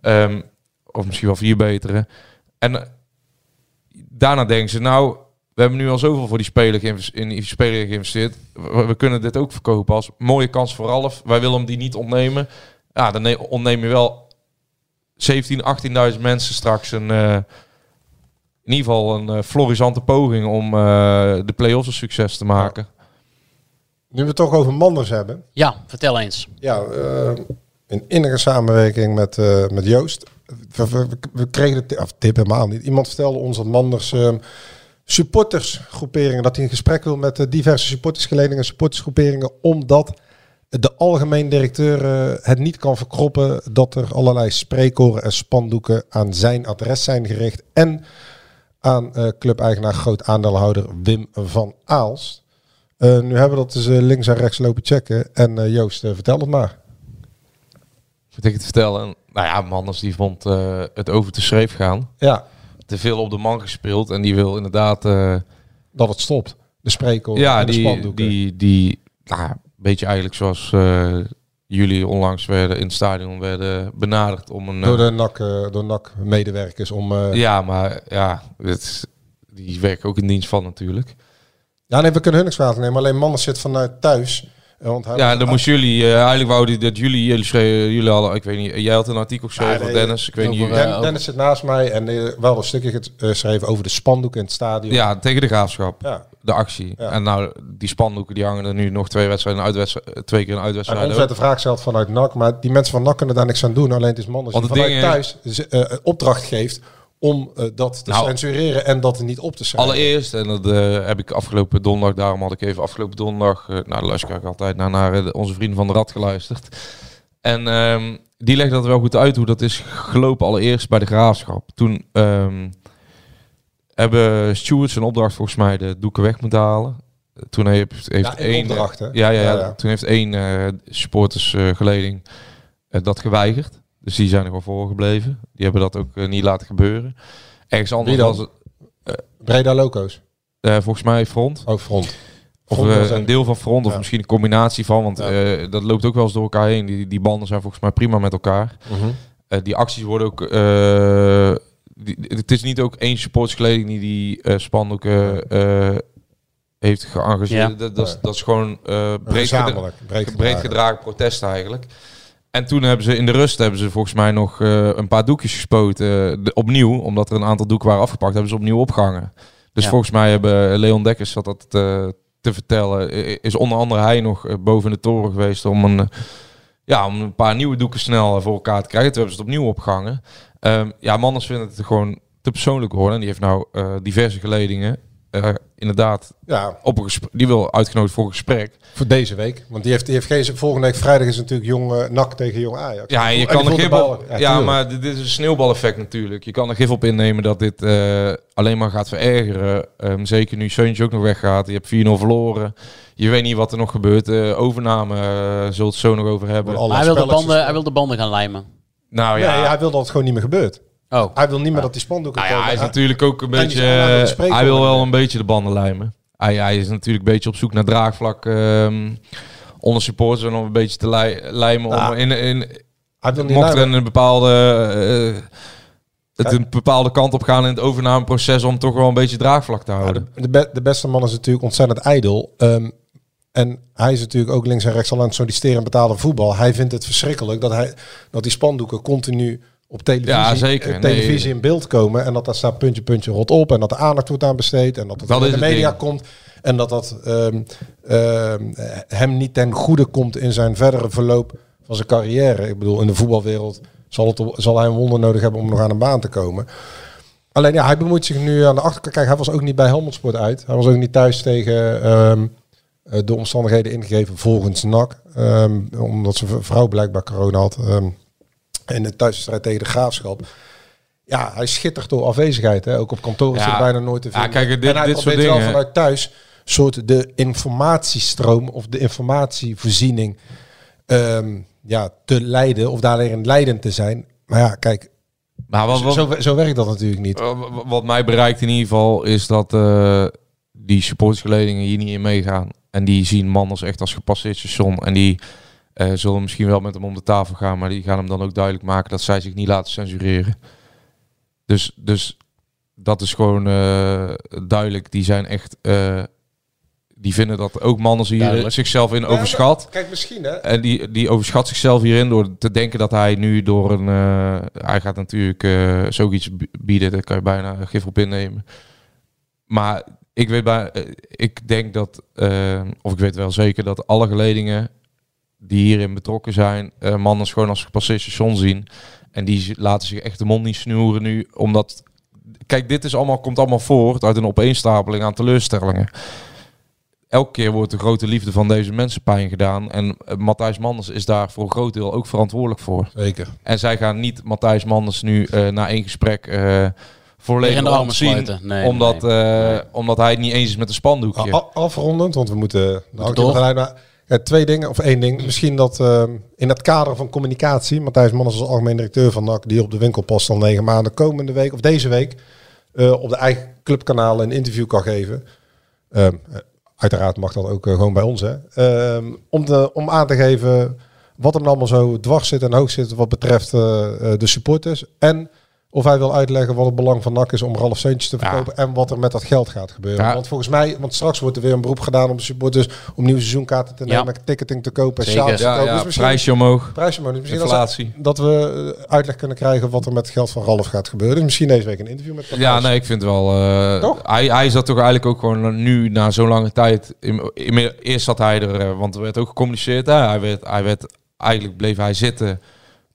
Speaker 3: Ehm, of misschien wel vier betere. En eh, daarna denken ze, nou, we hebben nu al zoveel voor die speler in die speler geïnvesteerd. We, kunnen dit ook verkopen als mooie kans voor Ralf. Wij willen hem die niet ontnemen. Ja, dan ne- ontneem je wel 17, 18.000 mensen straks een... eh, in ieder geval een eh, florisante poging om eh, de play-offs een succes te maken.
Speaker 4: Nu we het toch over Manders hebben.
Speaker 2: Ja, vertel eens.
Speaker 4: Ja, eh, in innige samenwerking met, eh, met Joost. We, we, we kregen de tip, of tip helemaal niet. Iemand vertelde ons dat Manders supportersgroeperingen, dat hij een gesprek wil met diverse supportersgeledingen, supportersgroeperingen, omdat de algemeen directeur het niet kan verkroppen dat er allerlei spreekkoren en spandoeken aan zijn adres zijn gericht en aan eh clubeigenaar groot aandeelhouder Wim van Aalst. Eh, nu hebben we dat dus eh, links en rechts lopen checken. En Joost, vertel het maar.
Speaker 3: Moet ik het vertellen? Nou ja, Manders die vond het over te schreef gaan.
Speaker 4: Ja,
Speaker 3: Te veel op de man gespeeld. En die wil inderdaad...
Speaker 4: dat het stopt. De spreekkoren
Speaker 3: ja,
Speaker 4: en de
Speaker 3: die,
Speaker 4: spandoeken.
Speaker 3: die, die nou, een beetje eigenlijk zoals jullie onlangs werden in het stadion werden benaderd om een...
Speaker 4: Door
Speaker 3: eh,
Speaker 4: de NAC, eh, door NAC medewerkers om... eh,
Speaker 3: Ja, maar ja, dit, die werken ook in dienst van natuurlijk.
Speaker 4: Ja, nee, we kunnen hun niks kwalijk nemen. Alleen mannen zit vanuit thuis. Want hij
Speaker 3: Ja, dan moesten jullie, eh, eigenlijk wouden dat jullie, jullie, schreven, jullie hadden, ik weet niet, jij had een artikel geschreven,
Speaker 4: Ja,
Speaker 3: van
Speaker 4: nee,
Speaker 3: Dennis, ik weet niet.
Speaker 2: eh,
Speaker 4: Den- Dennis zit naast mij en eh, wel een stukje eh, geschreven over de spandoek in het stadion.
Speaker 3: ja, tegen de graafschap,
Speaker 4: Ja.
Speaker 3: de actie.
Speaker 4: Ja.
Speaker 3: En nou, die spandoeken die hangen er nu nog twee wedstrijden, een uitwedstrijd, twee keer een
Speaker 4: En
Speaker 3: uitwedstrijd.
Speaker 4: werd de vraag gesteld vanuit NAC, maar die mensen van NAC kunnen daar niks aan doen. Alleen het is mannen die vanuit thuis opdracht geeft om eh, dat te
Speaker 3: Nou,
Speaker 4: censureren en dat niet op te schrijven.
Speaker 3: Allereerst, en dat eh, heb ik afgelopen donderdag, daarom had ik even afgelopen donderdag, eh nou luister ik altijd naar, naar onze vrienden van de Rad geluisterd. En ehm, die legde dat wel goed uit hoe dat is gelopen allereerst bij de graafschap. Toen ehm, hebben stewards een opdracht volgens mij de doeken weg moeten halen. Toen heeft, heeft
Speaker 4: Ja,
Speaker 3: één...
Speaker 4: opdracht,
Speaker 3: ja, ja, ja. Toen heeft één supportersgeleding dat geweigerd. Dus die zijn er gewoon voorgebleven. Die hebben dat ook eh, niet laten gebeuren. Ergens anders was het...
Speaker 4: Breda Loco's.
Speaker 3: eh, volgens mij Front.
Speaker 4: Ook front.
Speaker 3: Of
Speaker 4: Front
Speaker 3: eh,
Speaker 4: was
Speaker 3: een deel van front, of
Speaker 4: Ja.
Speaker 3: misschien een combinatie van. Want
Speaker 4: Ja.
Speaker 3: eh, dat loopt ook wel eens door elkaar heen. Die, die banden zijn volgens mij prima met elkaar.
Speaker 4: Mhm.
Speaker 3: Eh, die acties worden ook... eh, die, het is niet ook één supportskleding die die eh spandoeken eh, heeft geëngageerd.
Speaker 2: Ja.
Speaker 3: Dat, dat, is,
Speaker 4: Nee.
Speaker 3: dat is gewoon eh breed, gedra-
Speaker 4: Gezamenlijk. Breed
Speaker 3: breed
Speaker 4: gedragen.
Speaker 3: gedragen protest eigenlijk. En toen hebben ze in de rust hebben ze volgens mij nog eh, een paar doekjes gespoten. eh, de- opnieuw, omdat er een aantal doeken waren afgepakt, hebben ze opnieuw opgehangen. Dus
Speaker 2: Ja.
Speaker 3: volgens mij hebben Leon Dekkers zat dat te, te vertellen. Is onder andere hij nog eh, boven de toren geweest om een, eh, ja, om een paar nieuwe doeken snel eh, voor elkaar te krijgen. Toen hebben ze het opnieuw opgehangen. Ehm, ja, Manders vindt het gewoon te persoonlijk worden. En die heeft nou eh, diverse geledingen. Eh, inderdaad,
Speaker 4: Ja,
Speaker 3: op een gesprek, die wil uitgenodigd voor een gesprek.
Speaker 4: voor deze week. Want die heeft, die heeft geen... Volgende week vrijdag is natuurlijk jong eh, NAC tegen jong Ajax.
Speaker 3: Ja, je kan er gif op. Ja, maar dit, dit is een sneeuwbaleffect natuurlijk. Je kan er gif op innemen dat dit eh, alleen maar gaat verergeren. Ehm, zeker nu Seuntje ook nog weggaat. Je hebt 4-0 verloren. Je weet niet wat er nog gebeurt. Eh, overname we het zo nog over hebben.
Speaker 2: Hij wil, de banden, hij wil de banden gaan lijmen.
Speaker 3: Nou
Speaker 4: Nee,
Speaker 3: ja,
Speaker 4: hij wil dat het gewoon niet meer gebeurt.
Speaker 2: Oh,
Speaker 4: Hij wil niet meer dat die spandoeken
Speaker 3: nou ja, hij is natuurlijk ook een beetje... eh, hij wil wel een beetje de banden lijmen. Hij, hij is natuurlijk een beetje op zoek naar draagvlak ehm, onder supporters en om een beetje te lij- lijmen.
Speaker 4: Nou,
Speaker 3: om in, in,
Speaker 4: Hij wil niet
Speaker 3: mocht er een bepaalde, eh, het een bepaalde kant op gaan in het overnameproces om toch wel een beetje draagvlak te houden.
Speaker 4: de, de, be- de beste man is natuurlijk ontzettend ijdel. Ehm, en hij is natuurlijk ook links en rechts al aan het solliciteren en betalen voetbal. Hij vindt het verschrikkelijk dat, hij, dat die spandoeken continu op televisie,
Speaker 3: Ja, zeker.
Speaker 4: eh, televisie
Speaker 3: Nee.
Speaker 4: in beeld komen. En dat daar staat puntje, puntje, rot op. En dat er aandacht wordt aan besteed. En dat het
Speaker 3: Dat
Speaker 4: in de media
Speaker 3: ding.
Speaker 4: komt. En dat dat ehm, ehm, hem niet ten goede komt in zijn verdere verloop van zijn carrière. Ik bedoel, in de voetbalwereld zal, het, zal hij een wonder nodig hebben om nog aan een baan te komen. Alleen ja, hij bemoeit zich nu aan de achterkant. Kijk, hij was ook niet bij Helmond Sport uit. Hij was ook niet thuis tegen ehm, eh, de omstandigheden ingegeven volgens NAC. Omdat zijn vrouw blijkbaar corona had. In de thuisstrijd tegen de Graafschap. Ja, hij schittert door afwezigheid. Hè. Ook op kantoor is
Speaker 3: Ja.
Speaker 4: bijna nooit te
Speaker 3: Ja,
Speaker 4: vinden.
Speaker 3: kijk, dit-
Speaker 4: en hij
Speaker 3: dit soort
Speaker 4: probeert wel
Speaker 3: dingen-
Speaker 4: vanuit thuis soort de informatiestroom of de informatievoorziening ehm, ja, te leiden of daarin leidend te zijn. Maar ja, kijk,
Speaker 3: Maar wat, wat,
Speaker 4: zo, zo werkt dat natuurlijk niet.
Speaker 3: wat- mij bereikt in ieder geval is dat eh, die supportersgeledingen hier niet in meegaan. En die zien Manders echt als gepasseerd station. En die eh, zullen misschien wel met hem om de tafel gaan, maar die gaan hem dan ook duidelijk maken dat zij zich niet laten censureren. Dus, dus dat is gewoon eh, duidelijk. Die zijn echt. eh, die vinden dat ook Manders hier
Speaker 2: Duidelijk.
Speaker 3: zichzelf in overschat.
Speaker 4: Kijk, misschien hè.
Speaker 3: En die, die overschat zichzelf hierin door te denken dat hij nu door een... hij gaat natuurlijk zoiets bieden, daar kan je bijna gif op innemen. Maar ik weet bij, ik denk dat, of ik weet wel zeker dat alle geledingen die hierin betrokken zijn, eh mannen gewoon als gepasseerd station zien. En die laten zich echt de mond niet snoeren nu, omdat... Kijk, dit is allemaal, komt allemaal voort uit een opeenstapeling aan teleurstellingen elke keer wordt de grote liefde van deze mensen pijn gedaan. En eh, Matthijs Manders is daar voor een groot deel ook verantwoordelijk voor.
Speaker 4: Zeker.
Speaker 3: En zij gaan niet Matthijs Manders nu eh, na één gesprek eh volledig
Speaker 2: de sluiten. Nee,
Speaker 3: omdat,
Speaker 2: nee.
Speaker 3: eh,
Speaker 2: Nee.
Speaker 3: omdat hij het niet eens is met een spandoekje.
Speaker 4: A- afrondend, want we moeten nou, ja, twee dingen, of één ding. Misschien dat ehm, in het kader van communicatie, Matthijs Manners als algemeen directeur van NAC, die op de winkelpost al negen maanden komende week, of deze week, eh, op de eigen clubkanaal een interview kan geven. Ehm, eh, uiteraard mag dat ook eh, gewoon bij ons, hè. Ehm, om, te, om aan te geven wat hem allemaal zo dwars zit en hoog zit wat betreft eh, eh, de supporters. En of hij wil uitleggen wat het belang van NAC is om Ralf Seuntjes te verkopen en wat er met dat geld gaat gebeuren.
Speaker 3: Ja.
Speaker 4: Want volgens mij, want straks wordt er weer een beroep gedaan om de supporters om nieuwe seizoenkaarten te nemen,
Speaker 2: Ja.
Speaker 4: ticketing te kopen, en sjaaltjes te
Speaker 3: Ja,
Speaker 4: kopen.
Speaker 3: ja,
Speaker 4: Dus misschien-
Speaker 3: prijsje omhoog.
Speaker 4: Prijsje omhoog. Dus misschien dat,
Speaker 3: Inflatie.
Speaker 4: dat we eh, uitleg kunnen krijgen wat er met het geld van Ralf gaat gebeuren. Dus misschien deze week een interview met
Speaker 3: Ja, nee, ik vind wel. eh,
Speaker 4: Toch?
Speaker 3: hij, hij is dat toch eigenlijk ook gewoon nu na zo'n lange tijd. In, in- eerst zat hij er, eh, want er werd ook gecommuniceerd. Hè? Hij, werd, hij werd eigenlijk bleef hij zitten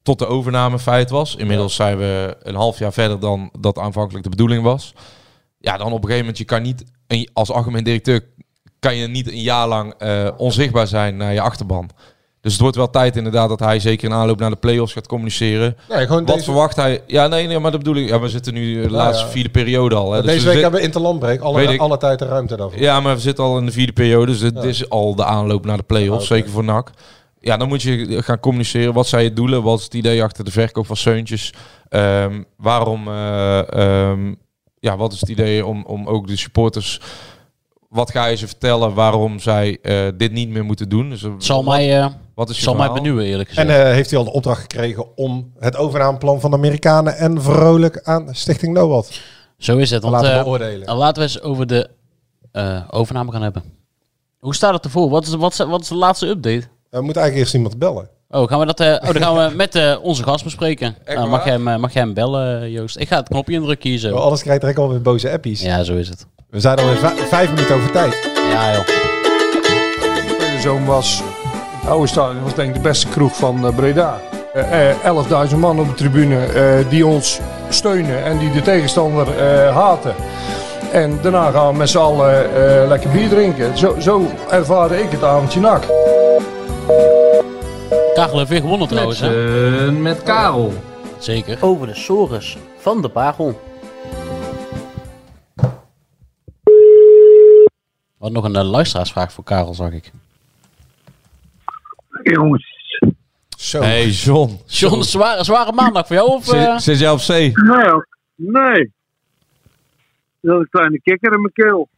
Speaker 3: tot de overname feit was. Inmiddels zijn we een half jaar verder dan dat aanvankelijk de bedoeling was. Ja, dan op een gegeven moment, je kan niet een- als algemeen directeur kan je niet een jaar lang eh, onzichtbaar zijn naar je achterban. Dus het wordt wel tijd inderdaad dat hij zeker in aanloop naar de play-offs gaat communiceren.
Speaker 4: Nee, gewoon
Speaker 3: Wat
Speaker 4: deze,
Speaker 3: verwacht hij? Ja, nee, nee, maar dat bedoel ik. Ja, we zitten nu de laatste
Speaker 4: ja.
Speaker 3: vierde periode al. Hè, dus
Speaker 4: deze
Speaker 3: we
Speaker 4: week
Speaker 3: zit-
Speaker 4: hebben we interlandbreek. Alle,
Speaker 3: ik.
Speaker 4: alle tijd en ruimte daarvoor.
Speaker 3: Ja, maar we zitten al in de vierde periode, dus dit is al de aanloop naar de play-offs, zeker voor NAC. Ja, dan moet je gaan communiceren. Wat zijn je doelen? Wat is het idee achter de verkoop van Seuntjes? Ehm, waarom, eh, ehm, ja, wat is het idee om, om ook de supporters... Wat ga je ze vertellen waarom zij eh, dit niet meer moeten doen? Dus, eh,
Speaker 2: Het zal
Speaker 3: wat,
Speaker 2: mij, eh,
Speaker 3: wat is je
Speaker 2: zal mij benieuwen, eerlijk
Speaker 4: En
Speaker 2: gezegd.
Speaker 4: eh, heeft hij al de opdracht gekregen om het overnameplan van de Amerikanen en vrolijk aan Stichting NOAD
Speaker 2: Zo is het. Want,
Speaker 4: laten
Speaker 2: eh,
Speaker 4: beoordelen?
Speaker 2: laten we eens over de eh, overname gaan hebben. Hoe staat het ervoor? Wat is, wat, wat is de laatste update?
Speaker 4: We moeten eigenlijk eerst iemand bellen.
Speaker 2: Oh, gaan we dat, eh, oh, dan gaan we met eh, onze gast bespreken. Nou, mag, jij hem, eh, mag jij hem bellen, eh, Joost? Ik ga het knopje indrukken hier zo.
Speaker 4: Oh, Alles krijgt direct alweer boze appies.
Speaker 2: Ja, zo is het.
Speaker 4: We zijn alweer vij- vijf minuten over tijd.
Speaker 2: Ja, joh.
Speaker 5: Zoon was, het oude stadion was denk ik de beste kroeg van eh, Breda. Eh, eh, 11.000 man op de tribune eh, die ons steunen en die de tegenstander eh, haten. En daarna gaan we met z'n allen eh, lekker bier drinken. Zo, zo ervaarde ik het avondje nak.
Speaker 2: Karel heeft weer gewonnen trouwens, hè?
Speaker 6: met Karel.
Speaker 2: Zeker. Over de sores van de Pagel. Wat nog een eh, luisteraarsvraag voor Karel, zag ik.
Speaker 7: Jongens,
Speaker 4: Zo.
Speaker 3: Hey John.
Speaker 2: John, zware, zware maandag voor jou? Of,
Speaker 3: Zit,
Speaker 2: eh?
Speaker 3: zit jij op zee?
Speaker 7: nee, nee. Dat is een kleine kikker in mijn keel.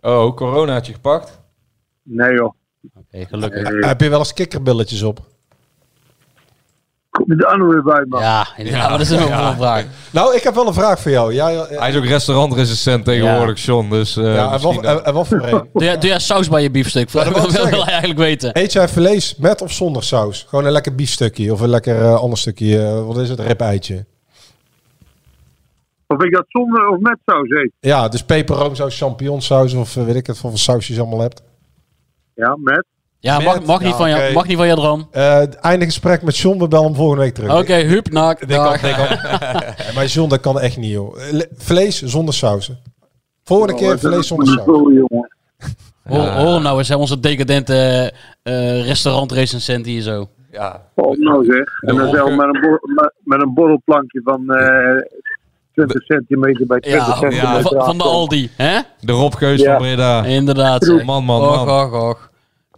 Speaker 3: Oh, coronaatje gepakt?
Speaker 7: Nee joh.
Speaker 2: Gelukkig.
Speaker 7: Nee.
Speaker 4: Heb je wel eens kikkerbilletjes op?
Speaker 7: Kom je daar nou weer bij, man?
Speaker 2: Ja, maar dat is een ja. vraag.
Speaker 4: Nou, ik heb wel een vraag voor jou. Jij, eh,
Speaker 3: Hij is ook restaurantrecensent tegenwoordig, John. Dus, eh,
Speaker 4: ja, en wat, en, en wat voor een?
Speaker 2: Doe jij, doe jij saus bij je biefstuk?
Speaker 4: Ja,
Speaker 2: Dat
Speaker 4: dat wou
Speaker 2: wil
Speaker 4: ik
Speaker 2: wil
Speaker 4: zeggen.
Speaker 2: hij eigenlijk weten.
Speaker 4: Eet jij vlees met of zonder saus? Gewoon een lekker biefstukje of een lekker eh, ander stukje, eh, wat is het, ripeitje?
Speaker 7: Of ik dat zonder of met saus eet?
Speaker 4: Ja, dus peperroomsaus, champignonsaus of eh, weet ik het, wat voor sausjes je allemaal hebt.
Speaker 7: Ja, met.
Speaker 2: Ja, mag,
Speaker 4: Met-
Speaker 2: mag, niet
Speaker 4: Ja,
Speaker 2: van jou, mag niet van jou droom.
Speaker 4: Eh einde gesprek met John, we bellen hem volgende week terug.
Speaker 2: Oké, hup,
Speaker 4: kan-
Speaker 2: dag.
Speaker 4: ik kan- maar John, dat kan echt niet, joh. Eh, le- Vlees zonder sausen. Volgende
Speaker 7: Oh,
Speaker 4: keer vlees zonder saus.
Speaker 7: jongen?
Speaker 2: Hoor, hoor hem nou eens, hè, onze decadente eh restaurantrecensent hier zo.
Speaker 3: ja.
Speaker 7: Oh, nou zeg. En dan zelf met een, bor- met, met een borrelplankje van eh 20 centimeter bij 20
Speaker 2: Ja,
Speaker 7: centimeter.
Speaker 2: van, van de. Aldi, hè?
Speaker 3: De Rob Geus
Speaker 7: Ja.
Speaker 3: van Breda.
Speaker 2: Inderdaad.
Speaker 3: Man, man, man.
Speaker 2: Och, och, och.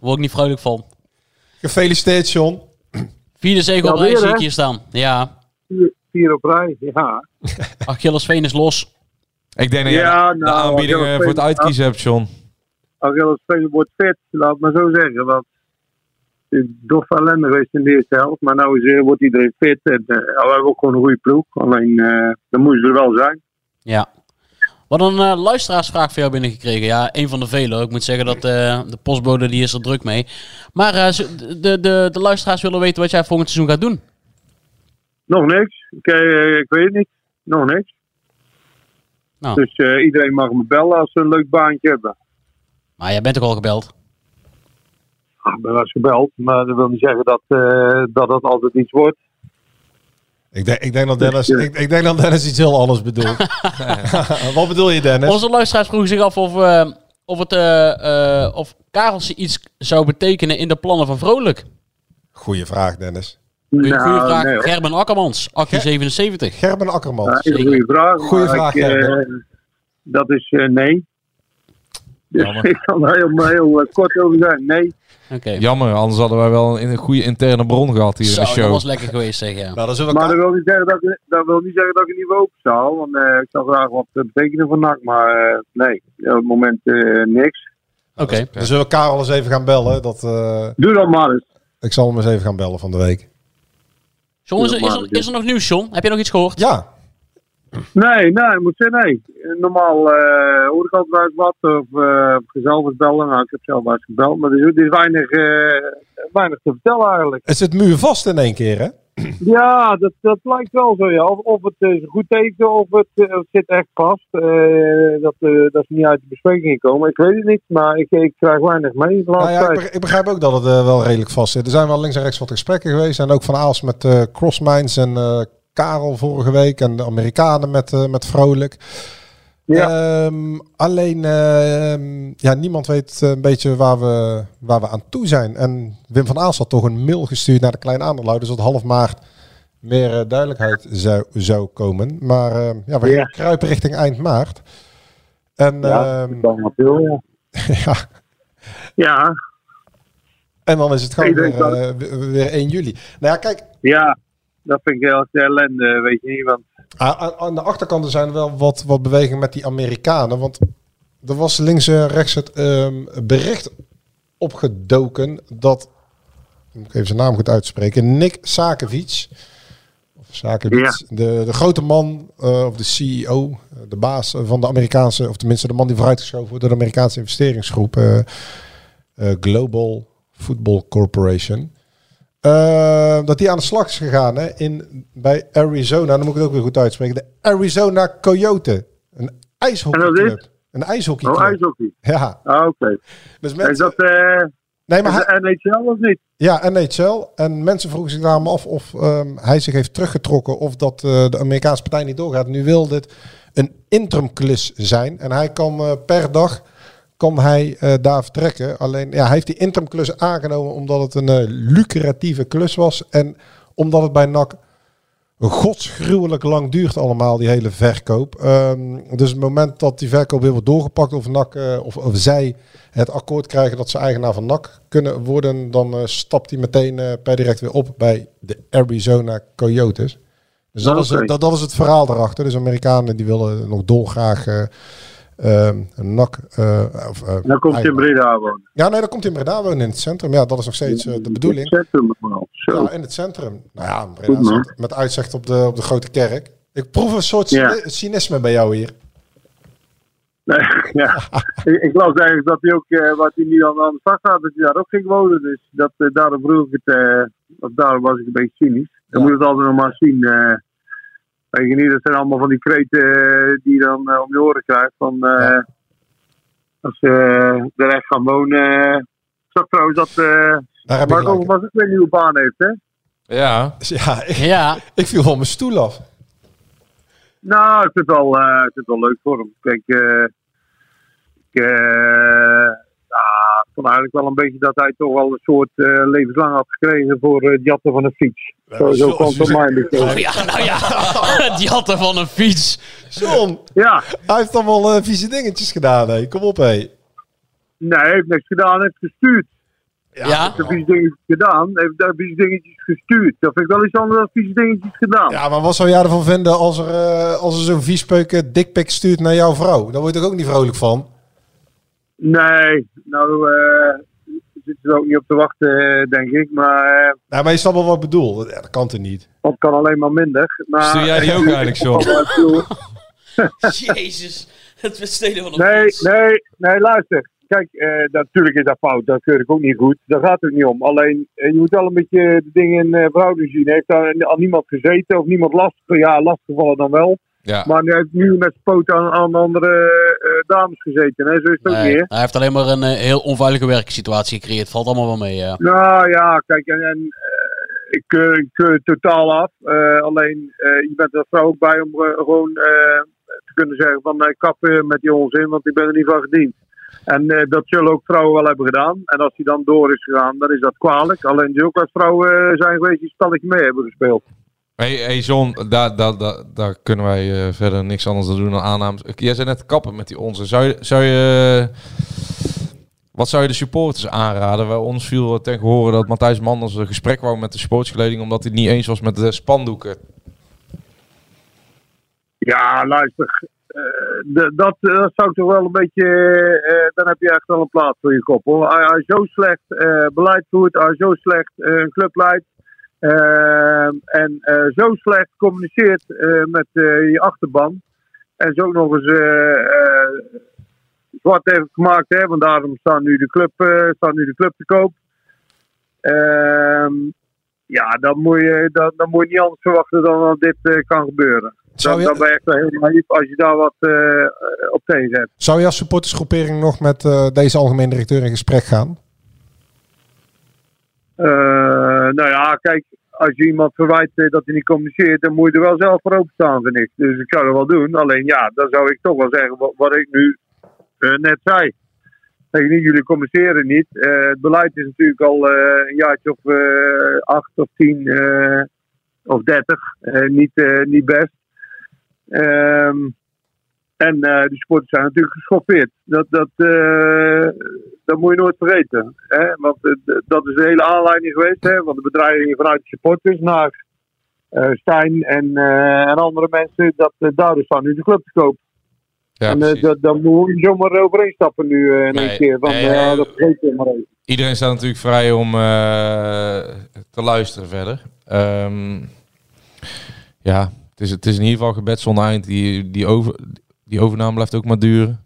Speaker 2: Word ik niet vrolijk van.
Speaker 4: Gefeliciteerd, John.
Speaker 2: Vierde zegel
Speaker 7: Ja,
Speaker 2: op rij zie ik hier staan. Ja,
Speaker 7: Vier, vier op rij, ja.
Speaker 2: Achillesveen is los.
Speaker 3: Ik denk dat
Speaker 7: Ja,
Speaker 3: de- de
Speaker 7: nou,
Speaker 3: aanbiedingen
Speaker 7: Achilles
Speaker 3: voor het
Speaker 7: Veen-
Speaker 3: uitkiezen hebt, John.
Speaker 7: Achilles Veen wordt fit, laat maar zo zeggen. Want het is dof ellende geweest in de eerste helft. Maar nu is, wordt iedereen fit. En, eh, we hebben ook gewoon een goede ploeg. Alleen, eh dan moesten er wel zijn.
Speaker 2: Ja. Wat een eh, luisteraarsvraag voor jou binnengekregen. Ja, een van de vele. Ik moet zeggen dat eh, de postbode die is er druk mee. Maar eh, de, de, de luisteraars willen weten wat jij volgend seizoen gaat doen.
Speaker 7: Nog niks. Ik, ik weet het niet. Nog niks.
Speaker 2: Nou.
Speaker 7: Dus iedereen mag me bellen als ze een leuk baantje hebben.
Speaker 2: Maar jij bent ook al gebeld.
Speaker 7: Ah, Ik ben wel eens gebeld, maar dat wil niet zeggen dat, dat het altijd iets wordt.
Speaker 4: Ik denk, ik, denk dat Dennis, ik, ik denk dat Dennis iets heel anders bedoelt. wat bedoel je, Dennis?
Speaker 2: Onze luisteraars vroegen zich af of, eh, of, het, eh, eh, of Karelse iets zou betekenen in de plannen van Vrolijk.
Speaker 4: Goeie vraag, Dennis.
Speaker 2: Goeie, goeie
Speaker 7: Nou,
Speaker 2: vraag.
Speaker 7: nee.
Speaker 2: Gerben Akkermans, 1877.
Speaker 4: Gerben Akkerman.
Speaker 7: Ja, is een goede vraag.
Speaker 4: Goeie vraag,
Speaker 7: ik, dat is eh, nee. Dus
Speaker 3: Jammer.
Speaker 7: ik kan er heel, heel kort over zijn. Nee.
Speaker 2: Oké.
Speaker 3: Jammer, anders hadden wij wel een, goede interne bron gehad hier
Speaker 2: Zo,
Speaker 3: in de
Speaker 2: dat
Speaker 3: show.
Speaker 2: was lekker geweest, zeg ja.
Speaker 4: Nou,
Speaker 7: Maar dat wil niet zeggen dat ik, dat wil niet zeggen dat ik het niet open zou. Want eh, ik zou graag wat betekenen NAC. Maar eh, nee, op het moment eh, niks.
Speaker 2: Oké.
Speaker 4: dan zullen we Karel eens even gaan bellen. Dat, eh,
Speaker 7: Doe dat maar eens.
Speaker 4: Ik zal hem eens even gaan bellen van de week.
Speaker 2: John, is er, is, er, is er nog nieuws, John? Heb je nog iets gehoord?
Speaker 4: Ja.
Speaker 7: Nee, nee, moet zeggen, nee. Normaal eh hoor ik altijd wel eens wat. Of uh, zelf eens bellen. Nou, ik heb zelf wel eens gebeld. Maar er is, er is weinig, eh, weinig te vertellen eigenlijk.
Speaker 4: Het zit muurvast in één keer, hè?
Speaker 7: Ja, dat, dat lijkt wel zo, ja. Of, of het is een goed teken of het, het zit echt vast. Dat, dat is niet uit de bespreking gekomen. Ik weet het niet, maar ik, ik krijg weinig mee
Speaker 4: Nou ja, ik, begrijp, ook dat het wel redelijk vast zit. Er zijn wel links en rechts wat gesprekken geweest. En ook van Aals met Crossminds en Karel vorige week. En de Amerikanen met, eh, met Vrolijk. Ehm, alleen, ehm, ja, niemand weet eh, een beetje waar we, waar we aan toe zijn. En Wim van Aals had toch een mail gestuurd naar de kleine aandeelhouders. Dat half maart meer eh, duidelijkheid zou, zou komen. Maar eh, ja, we
Speaker 7: Ja.
Speaker 4: kruipen richting eind maart. En,
Speaker 7: Ja,
Speaker 4: ehm,
Speaker 7: veel, ja.
Speaker 4: ja.
Speaker 7: Ja.
Speaker 4: En dan is het gewoon weer- weer 1 juli. Nou ja, kijk,
Speaker 7: Ja, dat vind ik heel ellende, weet je niet. Want
Speaker 4: aan, aan- de achterkant er zijn wel wat, wat beweging met die Amerikanen. Want er was links en rechts het ehm, bericht opgedoken dat, moet ik even zijn naam goed uitspreken, Nick Sakovic, of Sakovic, de, de grote man, eh, of de CEO, de baas van de Amerikaanse, of tenminste de man die vooruitgeschoven wordt door de Amerikaanse investeringsgroep eh, eh, Global Football Corporation. Eh, dat die aan de slag is gegaan hè, in, bij Arizona. Dan moet ik het ook weer goed uitspreken. De Arizona Coyote. Een ijshockeyclub. Een ijshockeyclub.
Speaker 7: Oh, ijshockey.
Speaker 4: Ja.
Speaker 7: Ah, oké.
Speaker 4: Dus
Speaker 7: Is dat eh
Speaker 4: Nee, maar
Speaker 7: NHL of niet?
Speaker 4: Ja, NHL. En mensen vroegen zich daarom af of ehm, hij zich heeft teruggetrokken of dat eh, de Amerikaanse partij niet doorgaat. Nu wil dit een interimklus zijn. En hij kan eh, per dag kan hij eh, daar vertrekken. Alleen ja, hij heeft die interimklus aangenomen omdat het een eh, lucratieve klus was. En omdat het bij NAC godsgruwelijk lang duurt allemaal, die hele verkoop. Ehm, dus het moment dat die verkoop weer wordt doorgepakt of, NAC, eh, of, of zij het akkoord krijgen dat ze eigenaar van NAC kunnen worden, dan stapt hij meteen per direct weer op bij de Arizona Coyotes. Dus dat, is, dat, dat is het verhaal erachter. Dus Amerikanen die willen nog dolgraag NAC... eh, of, eh,
Speaker 7: Dan komt hij in Breda wonen.
Speaker 4: Ja, nee, dan komt hij in Breda wonen in het centrum. Ja, dat is nog steeds eh, de bedoeling.
Speaker 7: Het centrum wel. Zo.
Speaker 4: Ja, in het centrum. Nou ja, Breda zit met uitzicht op de, op de grote kerk. Ik proef een soort
Speaker 7: Ja.
Speaker 4: cyni- cynisme bij jou hier.
Speaker 7: Nee, ja. ik, ik las eigenlijk dat hij ook, eh, wat hij nu aan, aan de stad gaat, dat hij daar ook ging wonen. Dus dat, eh, daarom vroeg ik het, eh, of daarom was ik een beetje cynisch. Dan moet je het altijd nog maar zien. Weet je niet, dat zijn allemaal van die kreten eh, die je dan eh, om je oren krijgt. Van, eh, Als ze eh, er echt gaan wonen. Ik zag trouwens dat eh
Speaker 4: Daar
Speaker 7: Marco was ook weer een nieuwe baan heeft, hè?
Speaker 3: Ja.
Speaker 4: Ja, ik,
Speaker 2: Ja.
Speaker 4: ik viel van mijn stoel af.
Speaker 7: Nou, ik vind het wel, eh, ik vind het wel leuk voor hem. Kijk, eh, ik eh, ja, ik vond eigenlijk wel een beetje dat hij toch wel een soort eh, levenslang had gekregen voor eh, het jatten van een fiets. Zo, zo kwam het mij een beetje.
Speaker 2: Oh ja, nou ja. Had er van een fiets.
Speaker 4: John,
Speaker 7: Ja,
Speaker 4: hij heeft allemaal eh, vieze dingetjes gedaan. Hé. Kom op, hé.
Speaker 7: nee, hij heeft niks gedaan, hij heeft gestuurd.
Speaker 2: Ja.
Speaker 7: Hij heeft vieze dingetjes gedaan, hij heeft daar vieze dingetjes gestuurd. Dat vind ik wel iets anders dan vieze dingetjes gedaan.
Speaker 4: Ja, maar wat zou jij ervan vinden als er, eh, als er zo'n viespeuken dikpik stuurt naar jouw vrouw? Daar word je toch ook niet vrolijk van?
Speaker 7: Nee, nou eh zitten ze er ook niet op te wachten, eh, denk ik. Maar eh,
Speaker 4: Nou, maar je snapt wel wat ik bedoel. Ja, dat kan toch niet?
Speaker 7: dat kan alleen maar minder. Maar,
Speaker 3: Stuur jij die ook eigenlijk, John?
Speaker 2: Jezus. Het besteden van een
Speaker 7: Nee, nee, nee, luister. Kijk, eh, natuurlijk is dat fout. Dat keur ik ook niet goed. Daar gaat het niet om. Alleen, je moet wel een beetje de dingen in eh, verhouding zien. Heeft daar aan niemand gezeten of niemand last Ja, lastgevallen dan wel.
Speaker 3: Ja.
Speaker 7: Maar hij heeft nu met poot aan, aan andere eh, dames gezeten. Hè? Zo is het ook
Speaker 2: Nee,
Speaker 7: niet, hè?
Speaker 2: hij heeft alleen maar een eh, heel onveilige werksituatie gecreëerd. Valt allemaal wel mee. Ja.
Speaker 7: Nou ja, kijk, en, en eh, ik, keur, het totaal af. Alleen, je bent er vrouw ook bij om gewoon te kunnen zeggen van kappen met die onzin, want ik ben er niet van gediend. En dat zullen ook vrouwen wel hebben gedaan. En als die dan door is gegaan, dan is dat kwalijk. Alleen die ook als vrouwen zijn geweest die het spelletje mee hebben gespeeld.
Speaker 3: Hey, hey John, daar, daar, daar, daar kunnen wij eh, verder niks anders dan doen dan aannames. Jij zei net kappen met die onze. Zou je, zou je, wat zou je de supporters aanraden? Bij ons viel ten gehoren dat Matthijs Manders een gesprek wou met de sportsgeleding omdat hij het niet eens was met de spandoeken.
Speaker 7: Ja, luister. de- dat, zou toch wel een beetje. eh, dan heb je echt wel een plaats voor je kop hoor. Als zo slecht eh, beleid voert, als je zo slecht eh, een club leidt. Eh, en eh, zo slecht communiceert eh, met eh, je achterban. En zo nog eens zwart heeft gemaakt, hè, want daarom staat nu de club, staat nu de club te koop. Ehm, ja, dan moet, je, dan, dan moet je niet anders verwachten dan dat dit kan gebeuren.
Speaker 4: Zou
Speaker 7: Dan,
Speaker 4: je-
Speaker 7: dan ben je echt wel heel naïef als je daar wat op tegen hebt.
Speaker 4: Zou je als supportersgroepering nog met deze algemeen directeur in gesprek gaan?
Speaker 7: Eh, nou ja, kijk, als je iemand verwijt eh, dat hij niet communiceert, dan moet je er wel zelf voor openstaan, vind ik. Dus ik zou dat wel doen. Alleen ja, dan zou ik toch wel zeggen wat, ik nu eh, net zei. Zeg niet, jullie communiceren niet. Het beleid is natuurlijk al een jaartje of acht of tien of dertig. Niet, niet best. Ehm, en eh de sporters zijn natuurlijk geschoffeerd. Dat, dat, eh, dat moet je nooit vergeten. Hè? Want eh, dat is de hele aanleiding geweest. Hè? Want de bedreigingen vanuit de supporters naar Stijn en, en andere mensen. Dat, uh, daardoor staan nu de club te koop.
Speaker 3: Ja,
Speaker 7: en daar moet je zomaar overheen stappen nu in
Speaker 3: Nee,
Speaker 7: één keer. Van,
Speaker 3: nee,
Speaker 7: dat maar even.
Speaker 3: Iedereen staat natuurlijk vrij om te luisteren verder. Ehm, ja, het is, het is in ieder geval gebed zonder eind. Die, die, over, die overname blijft ook maar duren.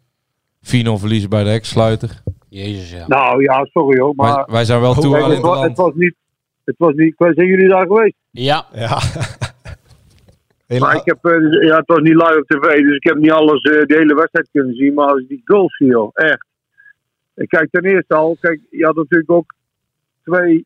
Speaker 3: 4-0 verliezen bij de heksluiter.
Speaker 2: Jezus, ja.
Speaker 7: Nou ja, sorry hoor. Maar
Speaker 3: Wij, wij zijn wel toe
Speaker 7: Kijk,
Speaker 3: aan
Speaker 7: het, was, het was niet. Het was niet. Zijn jullie daar geweest?
Speaker 2: Ja.
Speaker 4: Ja.
Speaker 7: Maar ik heb, eh, dus- ja, het was niet live op tv, dus ik heb niet alles, eh, de hele wedstrijd kunnen zien. Maar als ik die goals zie, joh, echt. Ik kijk ten eerste al, kijk, je had natuurlijk ook twee,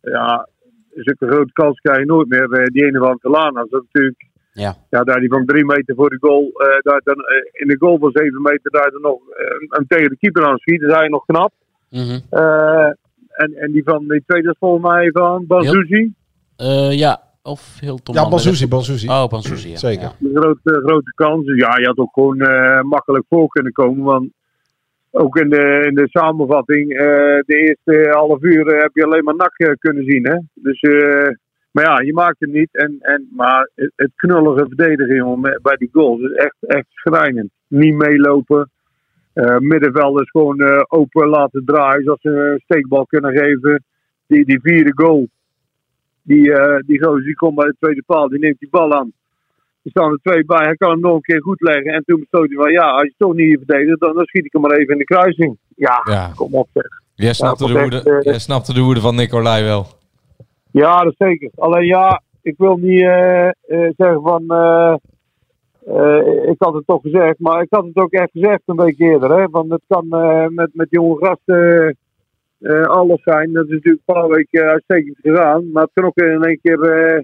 Speaker 7: ja, zulke grote kans krijg je nooit meer. Eh, die ene van Telana, dat is natuurlijk,
Speaker 2: Ja.
Speaker 7: ja, daar die van drie meter voor de goal, eh, daar dan, eh, in de goal van zeven meter, daar dan nog eh, hem tegen de keeper aan schiet, dat is hij nog knap.
Speaker 2: Mhm.
Speaker 7: Eh, en, en die van die tweede is volgens mij van Banzuzi.
Speaker 2: Eh, ja, of Hilton.
Speaker 4: Ja, Banzuzi, Banzuzi.
Speaker 2: Oh, Banzuzi, ja.
Speaker 4: Zeker.
Speaker 2: Ja.
Speaker 7: een grote, grote kans. Dus ja, je had ook gewoon eh, makkelijk voor kunnen komen. Want ook in de, in de samenvatting, eh, de eerste half uur heb je alleen maar nak kunnen zien. Hè? Dus, eh, maar ja, je maakt het niet. En, en, maar het, knullige verdedigen jongen, met- bij die goals is echt, echt schrijnend. Niet meelopen. Eh middenvelders gewoon eh, open laten draaien. Zoals ze een steekbal kunnen geven. Die, die vierde goal. Die, eh die gozer die komt bij de tweede paal. Die neemt die bal aan. Er staan er twee bij. Hij kan hem nog een keer goed leggen. En toen besloot hij van ja, als je toch niet hier verdedigt, dan, dan schiet ik hem maar even in de kruising. Ja,
Speaker 3: Ja.
Speaker 7: kom op zeg.
Speaker 3: Jij snapte,
Speaker 7: Ja,
Speaker 3: de
Speaker 7: echt,
Speaker 3: woede,
Speaker 7: eh,
Speaker 3: jij snapte de woede van Nicolai wel.
Speaker 7: Ja, dat zeker. Alleen ja, ik wil niet eh, eh, zeggen van. eh, eh, ik had het toch gezegd, maar ik had het ook echt gezegd een week eerder. Hè, want het kan eh, met, met jonge gasten eh, alles zijn. Dat is natuurlijk een paar weken eh, uitstekend gedaan. Maar het kan ook in één keer. eh,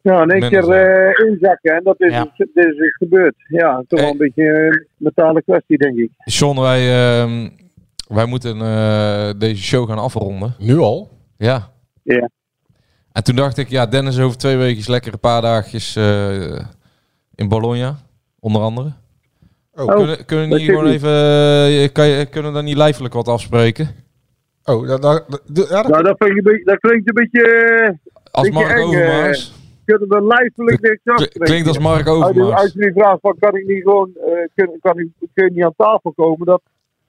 Speaker 7: ja, in één keer inzakken. En dat is,
Speaker 2: Ja.
Speaker 7: dit is dus gebeurd. Ja, toch wel een beetje een mentale kwestie, denk ik.
Speaker 3: John, wij, ehm, wij moeten eh, deze show gaan afronden.
Speaker 4: Nu al?
Speaker 3: Ja.
Speaker 7: Ja.
Speaker 3: En toen dacht ik, ja, Dennis over twee weken lekker een paar dagjes eh, in Bologna, onder andere.
Speaker 4: Oh,
Speaker 3: kunnen, kunnen niet gewoon even, eh, kan je, kunnen we dan niet lijfelijk wat afspreken?
Speaker 4: oh dat, dat, dat- ja, dat-
Speaker 7: Nou, dat, vind ik een beetje, dat klinkt een beetje. eh,
Speaker 3: Als
Speaker 7: beetje
Speaker 3: Mark
Speaker 7: eng,
Speaker 3: Overmars.
Speaker 7: kunnen we lijfelijk niks
Speaker 3: Kl-
Speaker 7: afspreken.
Speaker 3: Klinkt als Mark Overmars.
Speaker 7: als je nu vraagt van kan ik niet gewoon, eh, kun, kan ik, kun je niet aan tafel komen, dat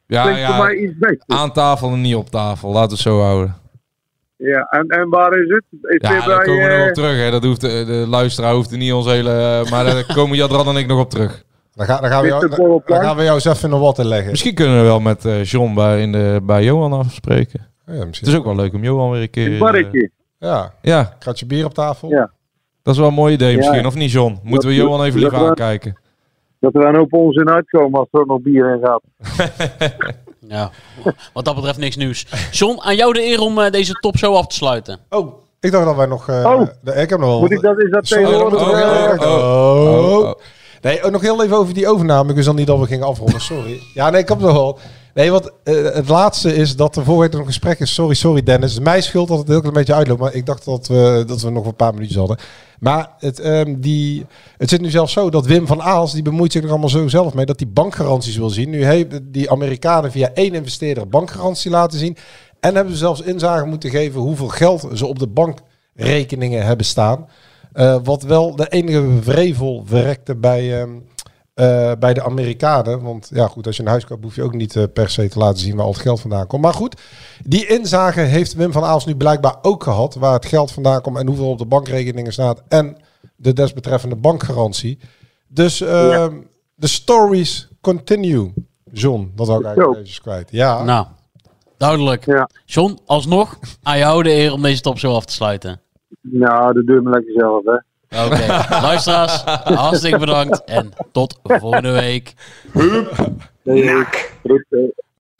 Speaker 3: Ja,
Speaker 7: klinkt voor mij
Speaker 3: ja,
Speaker 7: iets beter.
Speaker 3: aan tafel en niet op tafel. Laten we het zo houden.
Speaker 7: Ja, en, en waar is het? Is
Speaker 3: Ja,
Speaker 7: het
Speaker 3: daar komen we nog
Speaker 7: eh,
Speaker 3: op terug. Hè. Dat hoeft, de, de luisteraar hoeft er niet ons hele... eh, maar daar komen Jadran en ik nog op terug.
Speaker 4: dan, gaan, dan, gaan we jou, dan, gaan we jou eens even in de watten leggen.
Speaker 3: Misschien kunnen we wel met eh, John bij, in de, bij Johan afspreken.
Speaker 4: Ja,
Speaker 3: Het is ook wel leuk om Johan weer een keer...
Speaker 7: een
Speaker 3: eh,
Speaker 7: barretje?
Speaker 4: Ja,
Speaker 3: ja,
Speaker 4: kratje bier op tafel.
Speaker 7: Ja.
Speaker 3: dat is wel een mooi idee misschien.
Speaker 7: Ja.
Speaker 3: Of niet, John? Moeten we Johan even
Speaker 7: dat
Speaker 3: liever
Speaker 7: we-
Speaker 3: aankijken?
Speaker 7: Dat er een hoop onzin uitkomen als er nog bier in gaat.
Speaker 2: Ja, wat dat betreft niks nieuws. John, aan jou de eer om eh, deze top zo af te sluiten.
Speaker 4: Oh, ik dacht dat wij nog... eh,
Speaker 7: Oh.
Speaker 4: de- ik heb nog wel...
Speaker 7: Moet ik dat, is dat
Speaker 4: Sorry,
Speaker 7: tegenwoordig?
Speaker 3: oh, oh, oh,
Speaker 4: Oh.
Speaker 3: oh, oh.
Speaker 4: Nee, ook nog heel even over die overname. Ik wist al niet dat we gingen afronden, sorry. Ja, nee, ik heb nog wel. Nee, want eh, het laatste is dat er week nog een gesprek is. Sorry, sorry Dennis. Het Mijn schuld dat het heel klein beetje uitloopt. Maar ik dacht dat we, dat we nog een paar minuutjes hadden. Maar het, ehm, die, het zit nu zelfs zo dat Wim van Aals, die bemoeit zich er allemaal zo zelf mee, dat die bankgaranties wil zien. Nu hebben die Amerikanen via één investeerder bankgarantie laten zien. En hebben ze zelfs inzage moeten geven hoeveel geld ze op de bankrekeningen hebben staan. Eh, wat wel de enige vrevel verrekte bij, ehm, eh, bij de Amerikanen. Want ja, goed, als je een huis koopt, hoef je ook niet eh, per se te laten zien waar al het geld vandaan komt. Maar goed, die inzage heeft Wim van Aals nu blijkbaar ook gehad. Waar het geld vandaan komt en hoeveel op de bankrekeningen staat. En de desbetreffende bankgarantie. Dus ehm, de stories continue. John, dat ik eigenlijk eventjes kwijt. Ja.
Speaker 2: Nou, duidelijk. John, alsnog aan jou de eer om deze top zo af te sluiten.
Speaker 7: Nou, dat doe je maar lekker zelf, hè.
Speaker 2: Oké, luisteraars, hartstikke bedankt en tot volgende week.
Speaker 7: Nak.